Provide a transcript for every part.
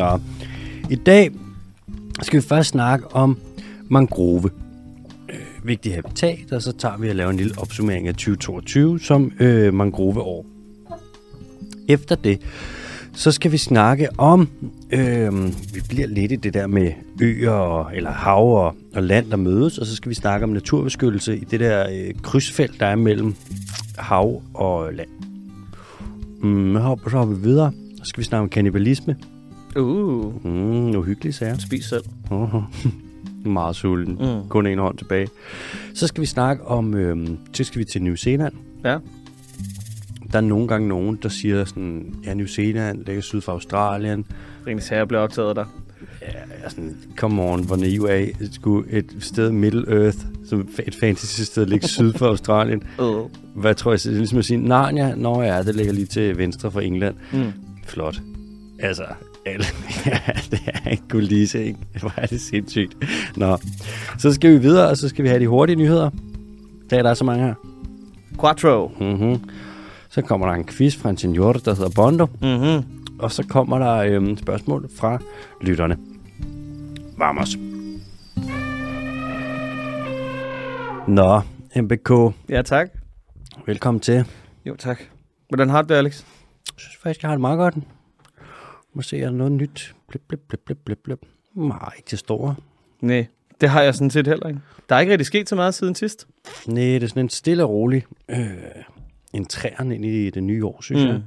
Nå, i dag skal vi først snakke om mangrove. Øh, vigtig habitat, og så tager vi og laver en lille opsummering af 2022 som øh, mangroveår. Efter det, så skal vi snakke om, øh, vi bliver lidt i det der med øer, og, eller hav og, og land, der mødes, og så skal vi snakke om naturbeskyttelse i det der øh, krydsfelt, der er mellem hav og land. Mm, så hopper- så hopper vi videre. Så skal vi snakke om kannibalisme. Uh, Mm, uhyggelige sager. spis selv. Uh-huh. Meget sulten. Mm. Kun en hånd tilbage. Så skal vi snakke om, øhm, så skal vi til New Zealand. Ja. Der er nogle gange nogen, der siger sådan, ja, New Zealand ligger syd for Australien. Ringens Herre blev optaget der. Ja, sådan, come on, hvor naiv er I? Skulle et sted Middle Earth, som et fantasy sted, ligge syd for Australien. Uh. Hvad tror jeg, det er ligesom at sige, Narnia, nå ja, det ligger lige til venstre for England. Mm. Flot. Altså, alle, ja, det er en kulisse, ikke? Hvor er det sindssygt. Nå, så skal vi videre, og så skal vi have de hurtige nyheder. Der er så mange her. Quattro. Mm-hmm. Så kommer der en quiz fra en senior, der hedder Bondo. Mm-hmm. Og så kommer der øhm, spørgsmål fra lytterne. Vamos. Nå, MBK, Ja, tak. velkommen til. Jeg Jo, tak. Hvordan har du det, Alex? synes faktisk, jeg har det meget godt. Må se, er der noget nyt? Blip, blip, blip, blip, blip, blip. Nej, ikke det store. Nej, det har jeg sådan set heller ikke. Der er ikke rigtig sket så meget siden sidst. Nej, det er sådan en stille og rolig øh, en træerne ind i det nye år, synes mm. jeg.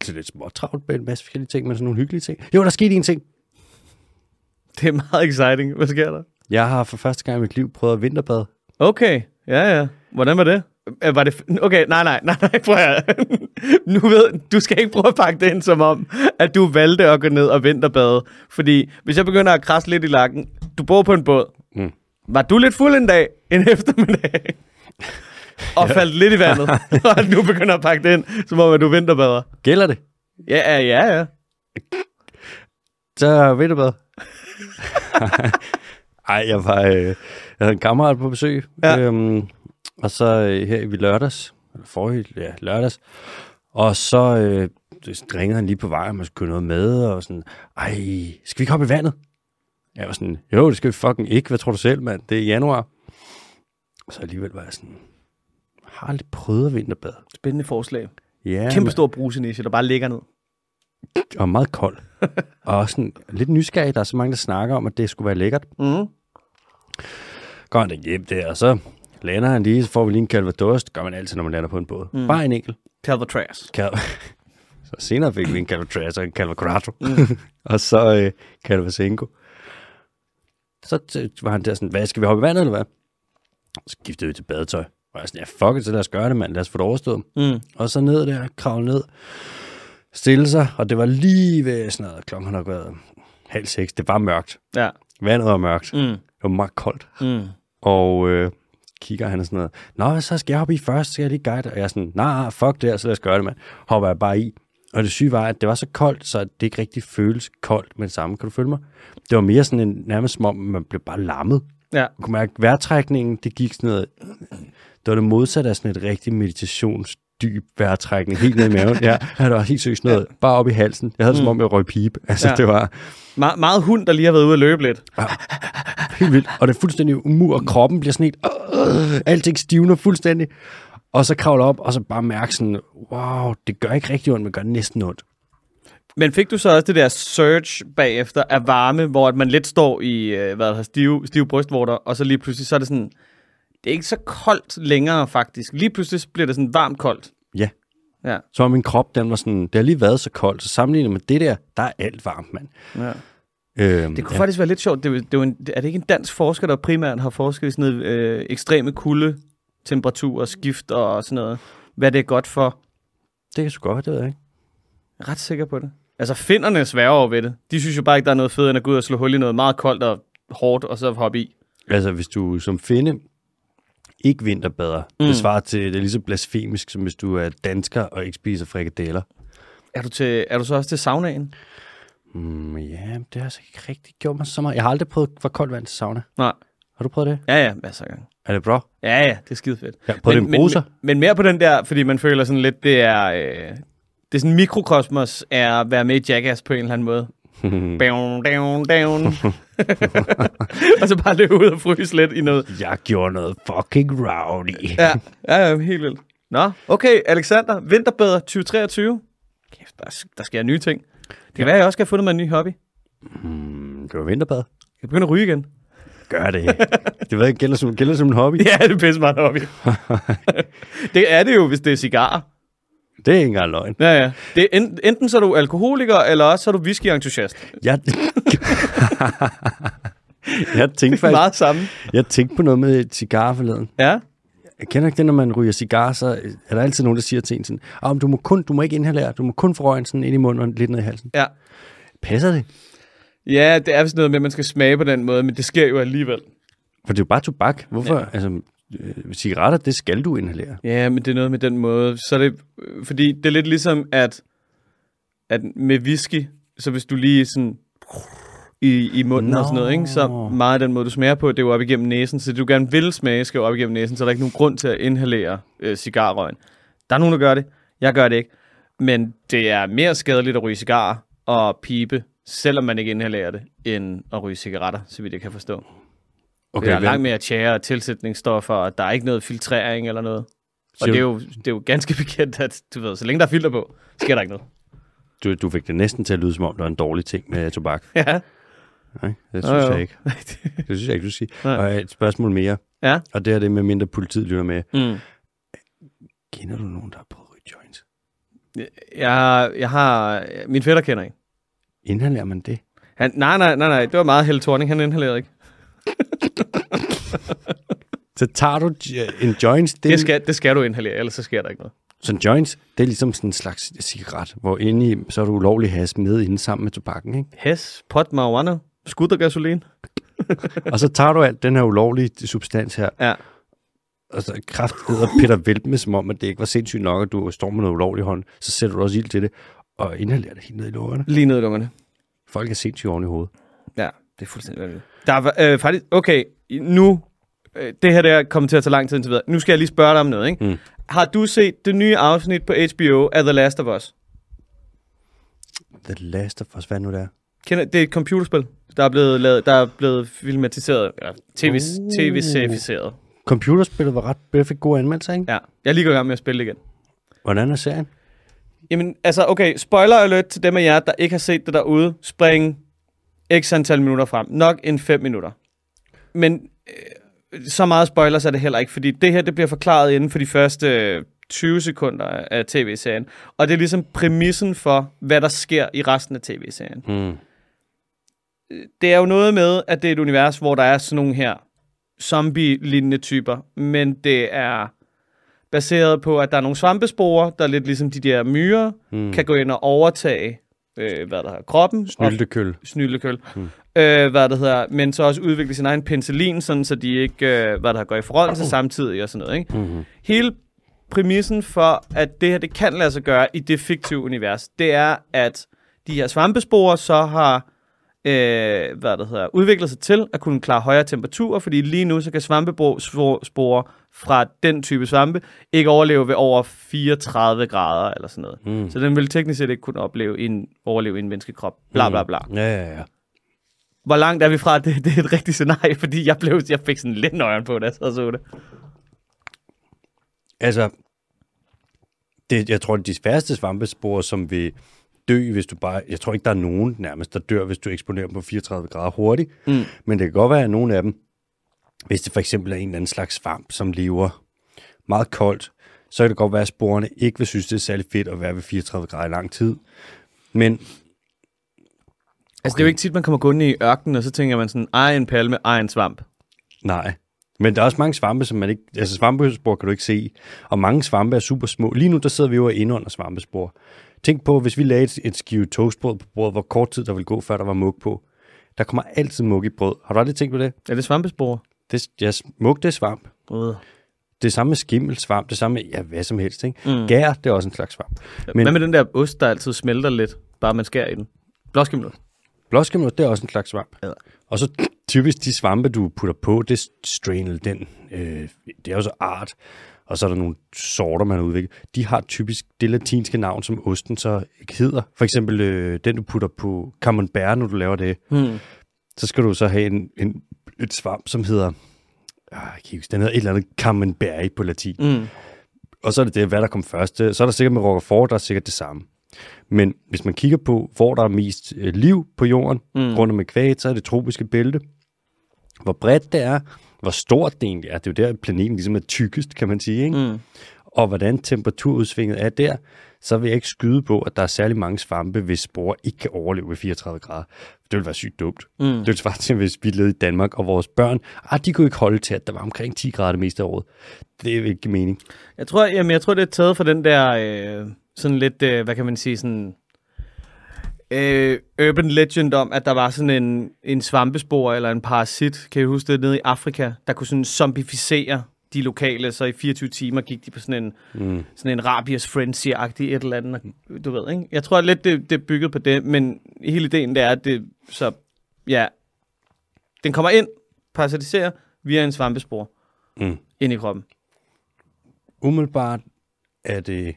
Det er lidt småt travlt med en masse forskellige ting, men sådan nogle hyggelige ting. Jo, der skete en ting. Det er meget exciting. Hvad sker der? Jeg har for første gang i mit liv prøvet at vinterbade. Okay, ja, ja. Hvordan var det? Øh, Var det... Okay, nej, nej, nej, nej, prøv at Nu ved du skal ikke prøve at pakke det ind som om, at du valgte at gå ned og vinterbade. Fordi hvis jeg begynder at krasse lidt i lakken, du bor på en båd. Mm. Var du lidt fuld en dag, en eftermiddag? og faldt lidt i vandet, og nu begynder at pakke det ind, som om at du vinterbader. Gælder det? Ja, ja, ja, ja. Så vinterbade. Ej, jeg var... Øh, jeg havde en kammerat på besøg. Ja. Øhm, og så øh, her i lørdags, eller forrige, ja, lørdags. Og så øh, ringede han lige på vej, om man skulle købe noget med, og sådan, ej, skal vi ikke hoppe i vandet? Jeg var sådan, jo, det skal vi fucking ikke. Hvad tror du selv, mand? Det er januar. Så alligevel var jeg sådan, jeg har aldrig prøvet at vinterbade. Spændende forslag. Ja, Kæmpe stor brusenisje, der bare ligger ned. og meget kold. og sådan, lidt nysgerrig. Der er så mange, der snakker om, at det skulle være lækkert. Mm. Går han hjem der, og så lander han lige, så får vi lige en calvados. Det gør man altid, når man lander på en båd. Mm. Bare en enkelt. Calvatras. Cal- så senere fik vi en calvatras og en calvacrato. Mm. og så øh, calvasenko. Så var han der sådan, hvad, skal vi hoppe i vandet, eller hvad? Så skiftede vi til badetøj. Og jeg var sådan, ja, fuck it, så lad os gøre det, mand. Lad os få det overstået. Mm. Og så ned der, kravle ned, stille sig, og det var lige ved sådan noget, klokken har nok været halv seks. Det var mørkt. Ja. Vandet var mørkt. Mm. Det var meget koldt. Mm. Og øh, kigger han og sådan noget. Nå, så skal jeg hoppe i først, så skal jeg lige guide. Og jeg er sådan, nej, nah, fuck det her, så lad os gøre det, mand. Hopper jeg bare i. Og det syge var, at det var så koldt, så det ikke rigtig føles koldt med det samme. Kan du følge mig? Det var mere sådan en, nærmest som om, man blev bare lammet. Ja. Man kunne mærke, at vejrtrækningen, det gik sådan noget... Det var det modsatte af sådan et rigtig meditationsdyb vejrtrækning, helt ned i maven. Ja, det var helt seriøst noget, bare op i halsen. Jeg havde det som om, jeg røg pipe. Altså, Ja. ja. det var Me- meget hund, der lige har været ude at løbe lidt. helt vildt. Og det er fuldstændig umur, og kroppen bliver sådan helt... Øh, alting stivner fuldstændig. Og så kravler op, og så bare mærke sådan, wow, det gør ikke rigtig ondt, men gør næsten ondt. Men fik du så også det der surge bagefter af varme, hvor at man lidt står i øh, hvad der hedder, stive, stive brystvorter, og så lige pludselig så er det sådan, det er ikke så koldt længere faktisk. Lige pludselig bliver det sådan varmt koldt. Ja. Ja. Så var min krop, den var sådan, det har lige været så koldt, så sammenlignet med det der, der er alt varmt, mand. ja. Øhm, Det kunne ja. faktisk være lidt sjovt. Det, er det er, en, er det ikke en dansk forsker, der primært har forsket i sådan noget øh, ekstreme kulde, temperatur og skift og sådan noget? Hvad det er godt for? Det kan sgu godt være, det ved jeg ikke. Jeg er ret sikker på det. Altså, finderne sværger over ved det. De synes jo bare ikke, der er noget fedt, end at gå ud og slå hul i noget meget koldt og hårdt, og så hoppe i. Altså, hvis du som finde ikke vinterbader, mm. Det svarer til, det er lige så blasfemisk, som hvis du er dansker og ikke spiser frikadeller. Er du, til, er du så også til saunaen? Mm, ja, det har altså ikke rigtig gjort mig så meget. Jeg har aldrig prøvet for koldt vand til sauna. Nej. Har du prøvet det? Ja, ja, masser af gange. Er det bra? Ja, ja, det er skide fedt. Ja, på den men, bruser? men, men mere på den der, fordi man føler sådan lidt, det er, øh, det er sådan mikrokosmos er at være med i Jackass på en eller anden måde. Down, down, down. og så bare løbe ud og fryse lidt i noget. Jeg gjorde noget fucking rowdy. Ja, ja, ja helt vildt. Nå, okay, Alexander, vinterbæder 2023. Kæft, der, der sker nye ting. Det kan være, at jeg også skal have fundet mig en ny hobby. Mm, det var vinterbad. Jeg begynder at ryge igen. Gør det. det ved jeg, gælder som, gælder som en hobby. Ja, det er pisse meget hobby. det er det jo, hvis det er cigarer. Det er ikke engang løgn. Ja, ja. Det er enten, enten så er du alkoholiker, eller også så er du whisky-entusiast. Jeg, jeg tænkte faktisk, Meget samme. jeg tænkte på noget med cigarer forleden. Ja. Jeg kender ikke det, når man ryger cigar, så er der altid nogen, der siger til en sådan, oh, du, må kun, du må ikke inhalere, du må kun få røgen sådan ind i munden og lidt ned i halsen. Ja. Passer det? Ja, det er vist noget med, at man skal smage på den måde, men det sker jo alligevel. For det er jo bare tobak. Hvorfor? Ja. Altså, øh, cigaretter, det skal du inhalere. Ja, men det er noget med den måde. Så er det, øh, fordi det er lidt ligesom, at, at med whisky, så hvis du lige sådan i, i munden Nå. og sådan noget, ikke? så meget af den måde, du smager på, det er jo op igennem næsen. Så det, du gerne vil smage, skal jo op igennem næsen, så der er ikke nogen grund til at inhalere øh, cigarrøgen. Der er nogen, der gør det. Jeg gør det ikke. Men det er mere skadeligt at ryge cigarer og pibe, selvom man ikke inhalerer det, end at ryge cigaretter, så vidt jeg kan forstå. Okay, det er langt mere tjære og tilsætningsstoffer, og der er ikke noget filtrering eller noget. Og det er, jo, det er jo ganske bekendt, at du ved, så længe der er filter på, sker der ikke noget. Du, du fik det næsten til at lyde, som om det var en dårlig ting med tobak. Ja. Nej, det synes jo. jeg ikke. Det synes jeg ikke, du siger. Nej. Og et spørgsmål mere, ja. og det er det med mindre politiet lytter med. Mm. Kender du nogen, der har prøvet ryge joints? Jeg, jeg har... Min fætter kender en. Inhalerer man det? Han, nej, nej, nej, nej. Det var meget Helle Thorning. Han inhalerede ikke. Så tager du j- en joints, det, Det skal, det skal du inhalere, ellers så sker der ikke noget. så en joints, det er ligesom sådan en slags cigaret, hvor inde i, så er du ulovlig has med inde sammen med tobakken, ikke? Hes, pot, marijuana, skud og gasolin. Og så tager du alt den her ulovlige substans her, Ja. og så kraftigt og Peter Vælt med, som om, at det ikke var sindssygt nok, at du står med noget ulovlig hånd, så sætter du også ild til det, og inhalerer det helt ned i lungerne. Lige ned i lungerne. Folk er sindssygt oven i hovedet. Ja, det er fuldstændig vanvittigt. Der var øh, faktisk... Okay, nu... Øh, det her der kommer til at tage lang tid indtil videre. Nu skal jeg lige spørge dig om noget, ikke? Mm. Har du set det nye afsnit på HBO af The Last of Us? The Last of Us, hvad nu der? Kender, det er et computerspil, der er blevet, lavet, der er blevet filmatiseret, eller tv, Uh. tv-serificeret. Computerspillet var ret det fik gode anmeldelser, ikke? Ja, jeg er lige i gang med at spille igen. Hvordan er serien? Jamen, altså, okay, spoiler alert til dem af jer, der ikke har set det derude. Spring x antal minutter frem. Nok en 5 minutter. Men øh, så meget spoilers er det heller ikke, fordi det her, det bliver forklaret inden for de første øh, 20 sekunder af tv-serien. Og det er ligesom præmissen for, hvad der sker i resten af tv-serien. Mm. Det er jo noget med, at det er et univers, hvor der er sådan nogle her zombie-lignende typer, men det er baseret på, at der er nogle svampespore, der er lidt ligesom de der myrer, Mm. kan gå ind og overtage øh, hvad der hedder, kroppen. og- Snyltekøl. Snyltekøl. Mm. Øh, hvad det hedder, men så også udvikle sin egen penicillin, sådan, så de ikke øh, hvad der går i forrådelse samtidig og sådan noget. Ikke? Mm-hmm. Hele præmissen for, at det her det kan lade sig gøre i det fiktive univers, det er, at de her svampesporer så har øh, hvad det hedder, udviklet sig til at kunne klare højere temperaturer, fordi lige nu så kan svampesporer fra den type svampe ikke overleve ved over 34 grader eller sådan noget. Mm. Så den vil teknisk set ikke kunne opleve en, overleve i en menneskekrop. Bla bla bla. Ja, ja, ja. Hvor langt er vi fra, at det, det er et rigtigt scenarie? Fordi jeg, blev, jeg fik sådan lidt nøjeren på, da jeg og så det. Altså, det, jeg tror, det er de færreste svampespor, som vil dø, hvis du bare... Jeg tror ikke, der er nogen nærmest, der dør, hvis du eksponerer dem på 34 grader hurtigt. Mm. Men det kan godt være, at nogle af dem, hvis det for eksempel er en eller anden slags svamp, som lever meget koldt, så kan det godt være, at sporene ikke vil synes, det er særlig fedt at være ved 34 grader i lang tid. Men Altså, det er jo ikke tit, man kommer gående i ørkenen, og så tænker man sådan, ej, en palme, ej, en svamp. nej. Men der er også mange svampe, som man ikke... Altså svampespor kan du ikke se. Og mange svampe er super små. Lige nu, der sidder vi jo inde under svampespor. Tænk på, hvis vi lagde et, et skive toastbrød på bordet, hvor kort tid der ville gå, før der var mug på. Der kommer altid mug i brød. Har du aldrig tænkt på det? Er det svampespore? det ja, mug, det er svamp. Uh. Det samme med skimmelsvamp, det samme med, ja, hvad som helst, ikke? Mm. Gær, det er også en slags svamp. Men... Hvad med den der ost, der altid smelter lidt, bare man skærer i den? Blåskimmelost. Blåskimmel, det er også en slags svamp. Ja. Og så typisk de svampe, du putter på, det er strainel, den, øh, det er også art. Og så er der nogle sorter, man har udviklet. De har typisk det latinske navn, som osten så hedder. For eksempel øh, den, du putter på camembert, når du laver det. Hmm. Så skal du så have en, en, et svamp, som hedder... Øh, jeg kan ikke huske, den hedder et eller andet camembert på latin. Mm. Og så er det det, hvad der kom først. Så er der sikkert med Roquefort, der er sikkert det samme. Men hvis man kigger på, hvor der er mest øh, liv på jorden, mm. rundt om ekvator, så er det tropiske bælte. Hvor bredt det er, hvor stort det egentlig er. Det er jo der, planeten ligesom er tykkest, kan man sige. Ikke? Mm. Og hvordan temperaturudsvinget er der, så vil jeg ikke skyde på, at der er særlig mange svampe, hvis sporer ikke kan overleve ved 34 grader. Det ville være sygt dumt. Mm. Det ville svare til, hvis vi levede i Danmark, og vores børn, ah, de kunne ikke holde til, at der var omkring 10 grader det meste af året. Det er ikke mening. Jeg tror, jamen, jeg tror, det er taget fra den der, øh, sådan lidt, øh, hvad kan man sige, sådan øh, urban legend om, at der var sådan en, en svampespor eller en parasit, kan jeg huske det, nede i Afrika, der kunne sådan zombificere de lokale, så i 24 timer gik de på sådan en, mm. sådan en rabies frenzy-agtig et eller andet, du ved, ikke? Jeg tror lidt, det, det er bygget på det, men hele ideen det er, at det, så, ja, den kommer ind, parasitiserer via en svampespor Mm. ind i kroppen. Umiddelbart er det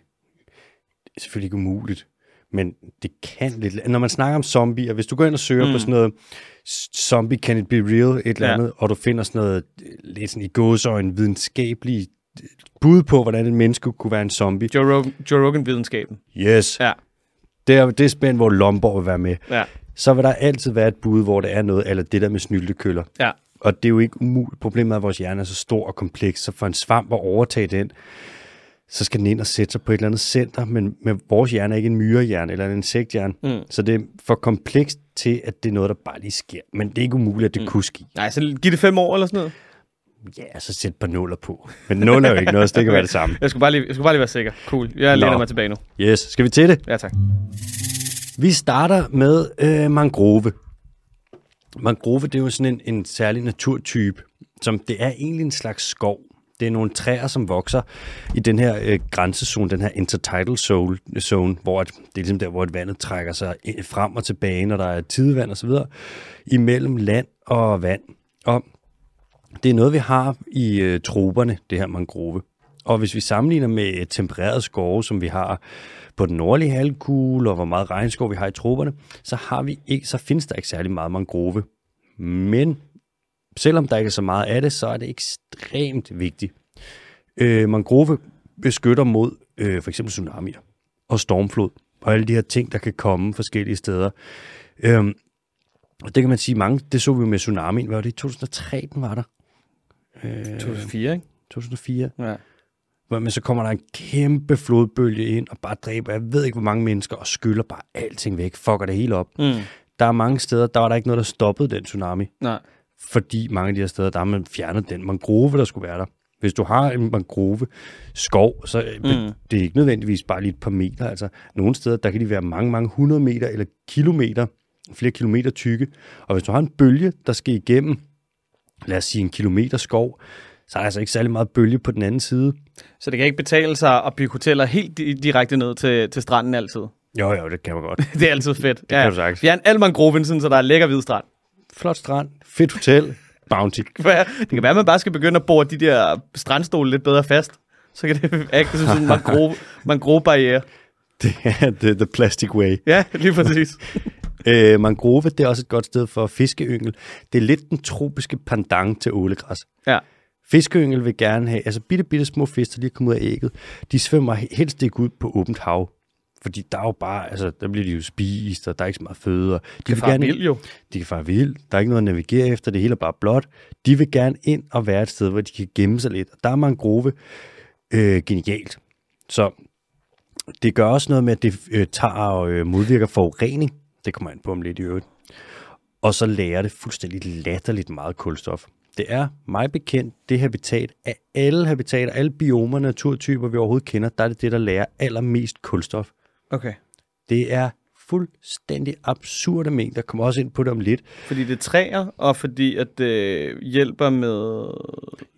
selvfølgelig ikke umuligt, men det kan lidt... Når man snakker om zombier, hvis du går ind og søger mm. på sådan noget zombie can it be real, et eller Ja. andet, og du finder sådan noget øh, lidt sådan i gåsøjne videnskabelige øh, bud på, hvordan en menneske kunne være en zombie. Joe Rogan, Joe Rogan-videnskaben. Yes. Ja, Det er, det er spændt, hvor Lomborg vil være med. ja, Så vil der altid være et bud, hvor det er noget, eller det der med snyltekøller. ja. Og det er jo ikke umuligt. Problemet er, at vores hjerne er så stor og kompleks, så for en svamp at overtage den, så skal den ind og sætte sig på et eller andet center, men, men vores hjerne er ikke en myrehjerne eller en insekthjerne. Mm. Så det er for komplekst til, at det er noget, der bare lige sker. Men det er ikke umuligt, at det mm. kunne ske. Nej, så giv det fem år eller sådan noget. Ja, så sæt et par nuller på. Men nul er jo ikke noget, så det kan være det samme. Jeg skulle bare lige, jeg skulle bare lige være sikker. Cool. Jeg læner mig tilbage nu. Yes, skal vi til det? Ja, tak. Vi starter med øh, mangrove. Mangrove, det er jo sådan en, en særlig naturtype, som det er egentlig en slags skov. Det er nogle træer, som vokser i den her øh, grænsezone, den her intertidal zone, zone hvor at, det er ligesom der, hvor et vandet trækker sig øh, frem og tilbage, når der er tidevand osv., imellem land og vand. Og det er noget, vi har i øh, troberne, det her mangrove. Og hvis vi sammenligner med øh, tempererede skove, som vi har på den nordlige halvkugle, og hvor meget regnskov vi har i troberne, så, har vi ikke, så findes der ikke særlig meget mangrove. Men selvom der ikke er så meget af det, så er det ekstremt vigtigt. Øh, mangrove beskytter mod øh, for eksempel tsunamier og stormflod, og alle de her ting, der kan komme forskellige steder. Øhm, og det kan man sige, mange, det så vi jo med tsunamien, var det i 2003, den var der? Øh, 2004, ikke? 2004. Ja. Men så kommer der en kæmpe flodbølge ind og bare dræber, jeg ved ikke hvor mange mennesker, og skyller bare alting væk, fucker det hele op. Mm. Der er mange steder, der var der ikke noget, der stoppede den tsunami, Nej. Fordi mange af de her steder, der har man fjernet den mangrove, der skulle være der. Hvis du har en mangrove skov, så mm. det er ikke nødvendigvis bare lige et par meter. Altså, nogle steder, der kan de være mange, mange hundrede meter eller kilometer, flere kilometer tykke. Og hvis du har en bølge, der skal igennem, lad os sige en kilometer skov, så er der altså ikke særlig meget bølge på den anden side. Så det kan ikke betale sig at bygge hoteller helt di- direkte ned til, til stranden altid. Jo, jo, det kan man godt. Det er altid fedt. Det kan du sagtens. Fjern al mangroven, så der er lækker hvid strand. Flot strand, fedt hotel, bounty. Det kan være- at man bare skal begynde at bore de der strandstole lidt bedre fast. Så kan det ikke som sådan en mangrove, mangrove-barriere. Det er the, the plastic way. Ja, lige præcis. Øh, mangrove, det er også et godt sted for fiskeyngel. Det er lidt den tropiske pendant til ålegræs. Ja. Fiskeyngel vil gerne have, altså bitte, bitte små fisk, der lige er kommet ud af ægget, de svømmer helst ikke ud på åbent hav. Fordi der er jo bare, altså der bliver de jo spist, og der er ikke så meget føde. og De kan fare vild, jo. De kan fare vild. Der er ikke noget at navigere efter, det hele er bare blåt. De vil gerne ind og være et sted, hvor de kan gemme sig lidt. Og der er mangrove øh, genialt. Så det gør også noget med, at det øh, tager og øh, modvirker forurening. Det kommer an på om lidt i øvrigt. Og så lærer det fuldstændig latterligt meget kulstof. Det er mig bekendt det habitat af alle habitater, alle biomer, naturtyper, vi overhovedet kender, der er det det, der lærer allermest kulstof. Okay. Det er fuldstændig absurde mængder. Kommer også ind på det om lidt. Fordi det er træer, og fordi at det hjælper med,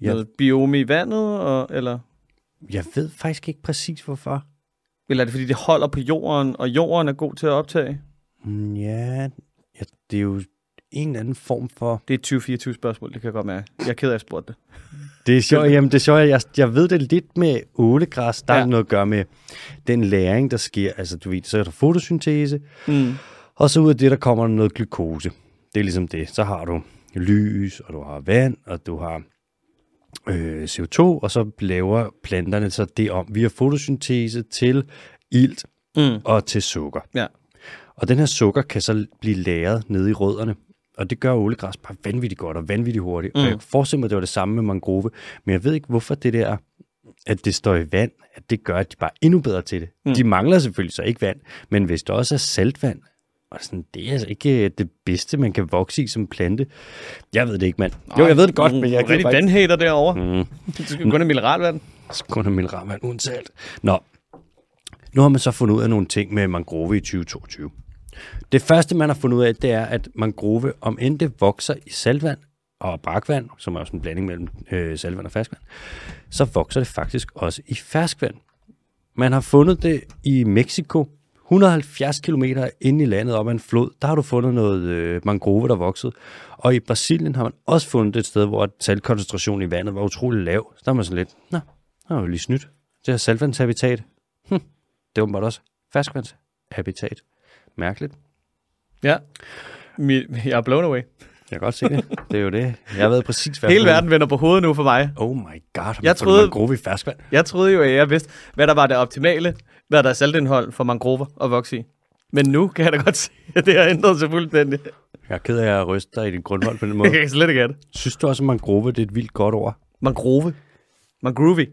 Ja. med biome i vandet, og, eller, Jeg ved faktisk ikke præcis hvorfor. eller er det fordi, det holder på jorden, og jorden er god til at optage? Mm, Ja, ja, det er jo en eller anden form for... Det er et 2024 spørgsmål, det kan jeg godt mærke. Jeg er ked af, at jeg spurgte det. Det er sjovt, jamen det er sjovt, jeg, jeg ved det lidt med ålegræs, der ja. Er noget at gøre med den læring, der sker. Altså du ved, så er der fotosyntese, Mm. og så ud af det, der kommer noget glukose. Det er ligesom det. Så har du lys, og du har vand, og du har øh, CO2, og så laver planterne så det om via fotosyntese til ilt Mm. og til sukker. Ja. Og den her sukker kan så blive lagret nede i rødderne, og det gør ålegræs bare vanvittigt godt og vanvittigt hurtigt. Mm. Og jeg kan forestille mig, at det var det samme med mangrove, men jeg ved ikke, hvorfor det der, at det står i vand, at det gør, at de bare er endnu bedre til det. Mm. De mangler selvfølgelig så ikke vand, men hvis der også er saltvand, og sådan, det er altså ikke det bedste, man kan vokse i som plante. Jeg ved det ikke, mand. Jo, jeg ved det godt, men jeg kan Rigtig bare ikke... vandhater derovre. Mm. Du skal kun have mineralvand. Kun af mineralvand uden salt. Nå, nu har man så fundet ud af nogle ting med mangrove i 2022. Det første, man har fundet ud af, det er, at mangrove, om end det vokser i saltvand og brakvand, som er også en blanding mellem øh, saltvand og ferskvand, så vokser det faktisk også i ferskvand. Man har fundet det i Mexico, 170 km inde i landet op ad en flod. Der har du fundet noget øh, mangrove, der voksede. Og i Brasilien har man også fundet et sted, hvor saltkoncentrationen i vandet var utrolig lav. Så der er man sådan lidt, nå, der er jo lige snydt. Det her saltvandshabitat, hm, det var åbenbart også ferskvandshabitat. Mærkeligt. Ja. Jeg er blown away. Jeg kan godt se det. Det er jo det. Jeg ved præcis, hvad Hele verden vender på hovedet nu for mig. Oh my god, Jeg troede- mangrove i ferskvand? Jeg troede jo, at jeg vidste, hvad der var det optimale, hvad der er saltindhold for mangrover at vokse i. Men nu kan jeg da godt se, at det har ændret sig fuldstændig. Jeg er ked af at ryste dig i din grundvold på den måde. Jeg kan slet ikke have det. Synes du også, at mangrove det er et vildt godt ord? Mangrove. Mangroovy.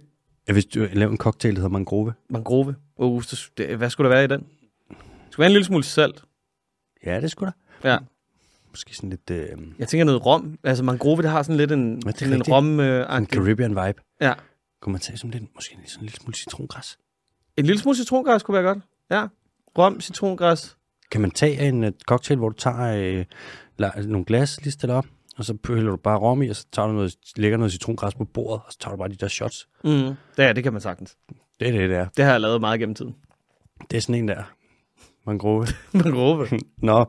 Ja, hvis du laver en cocktail, der hedder mangrove. Mangrove. Uh, det, hvad skulle der være i den? Skulle være en lille smule salt. Ja, det skulle da. Ja. Måske sådan lidt øh, Jeg tænker noget rom. Altså mangrove, det har sådan lidt en, er sådan en rom øh, en Caribbean vibe. Ja. Kunne man tage som lidt, måske sådan en lille smule citrongræs? En lille smule citrongræs kunne være godt. Ja. Rom, citrongræs. Kan man tage en uh, cocktail, hvor du tager øh, la- nogle glas, lige stiller op, og så hælder du bare rom i, og så tager du noget, lægger noget citrongræs på bordet, og så tager du bare de der shots. Mm. Det, ja, det kan man sagtens. Det er det, det er. Det har jeg lavet meget gennem tiden. Det er sådan en der. Mangrove. Mangrove. Nå.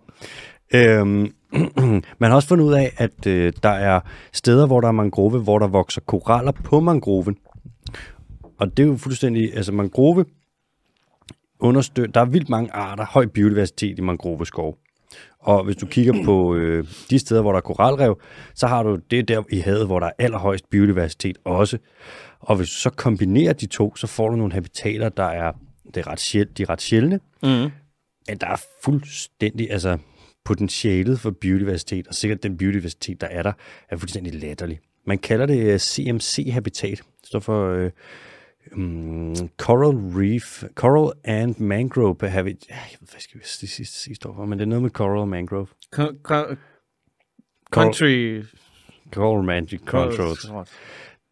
Øhm, man har også fundet ud af, at øh, der er steder, hvor der er mangrove, hvor der vokser koraller på mangroven. Og det er jo fuldstændig, altså mangrove understøtter, der er vildt mange arter, høj biodiversitet i mangroveskov. Og hvis du kigger på øh, de steder, hvor der er koralrev, så har du det der i havet, hvor der er allerhøjst biodiversitet også. Og hvis du så kombinerer de to, så får du nogle habitater, der er, det er ret sjældne, de er ret sjældne, Mm. At der er fuldstændig, altså potentialet for biodiversitet, og sikkert den biodiversitet, der er der, er fuldstændig latterlig. Man kalder det øh, CMC-habitat. Det står for øh, um, Coral Reef, Coral and Mangrove Habitat. Jeg ved hvad det sidste sige står for, men det er noget med Coral Mangrove. Co- co- country... Coral Magic Controls.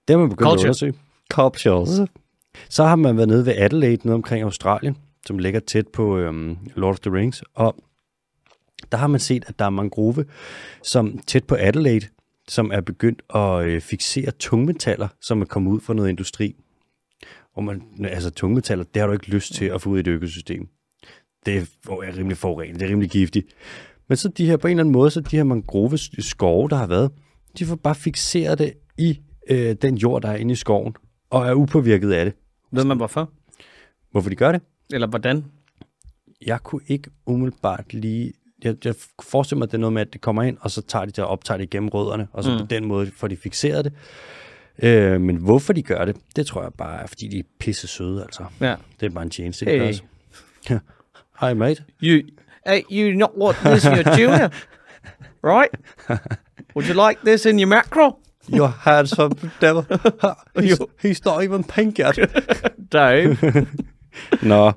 Det har man begyndt Culture. at undersøge. Cultures. Så har man været nede ved Adelaide, noget omkring Australien, som ligger tæt på øhm, Lord of the Rings. Og der har man set, at der er mangrove, som tæt på Adelaide, som er begyndt at øh, fixere tungmetaller, som er kommet ud fra noget industri. Hvor man, altså tungmetaller, det har du ikke lyst til at få ud i et økosystem. Det er er rimelig forurenet, det er rimelig giftigt. Men så de her, på en eller anden måde, så de her mangrove skove, der har været, de får bare fixeret det i øh, den jord, der er inde i skoven, og er upåvirket af det. Ved man hvorfor? Hvorfor de gør det? Eller hvordan? Jeg kunne ikke umiddelbart lige... Jeg, jeg forestiller mig, at det er noget med, at det kommer ind, og så tager de det og optager det igennem rødderne, og så mm. på den måde får de fixeret det. Øh, men hvorfor de gør det, det tror jeg bare er, fordi de er pisse søde, altså. Ja. Det er bare en tjeneste, Hey. altså. Hi, mate. You, hey, you not want this in your junior, right? Would you like this in your macro? Your handsome devil. He's, he's not even pink yet. Dave. Nå,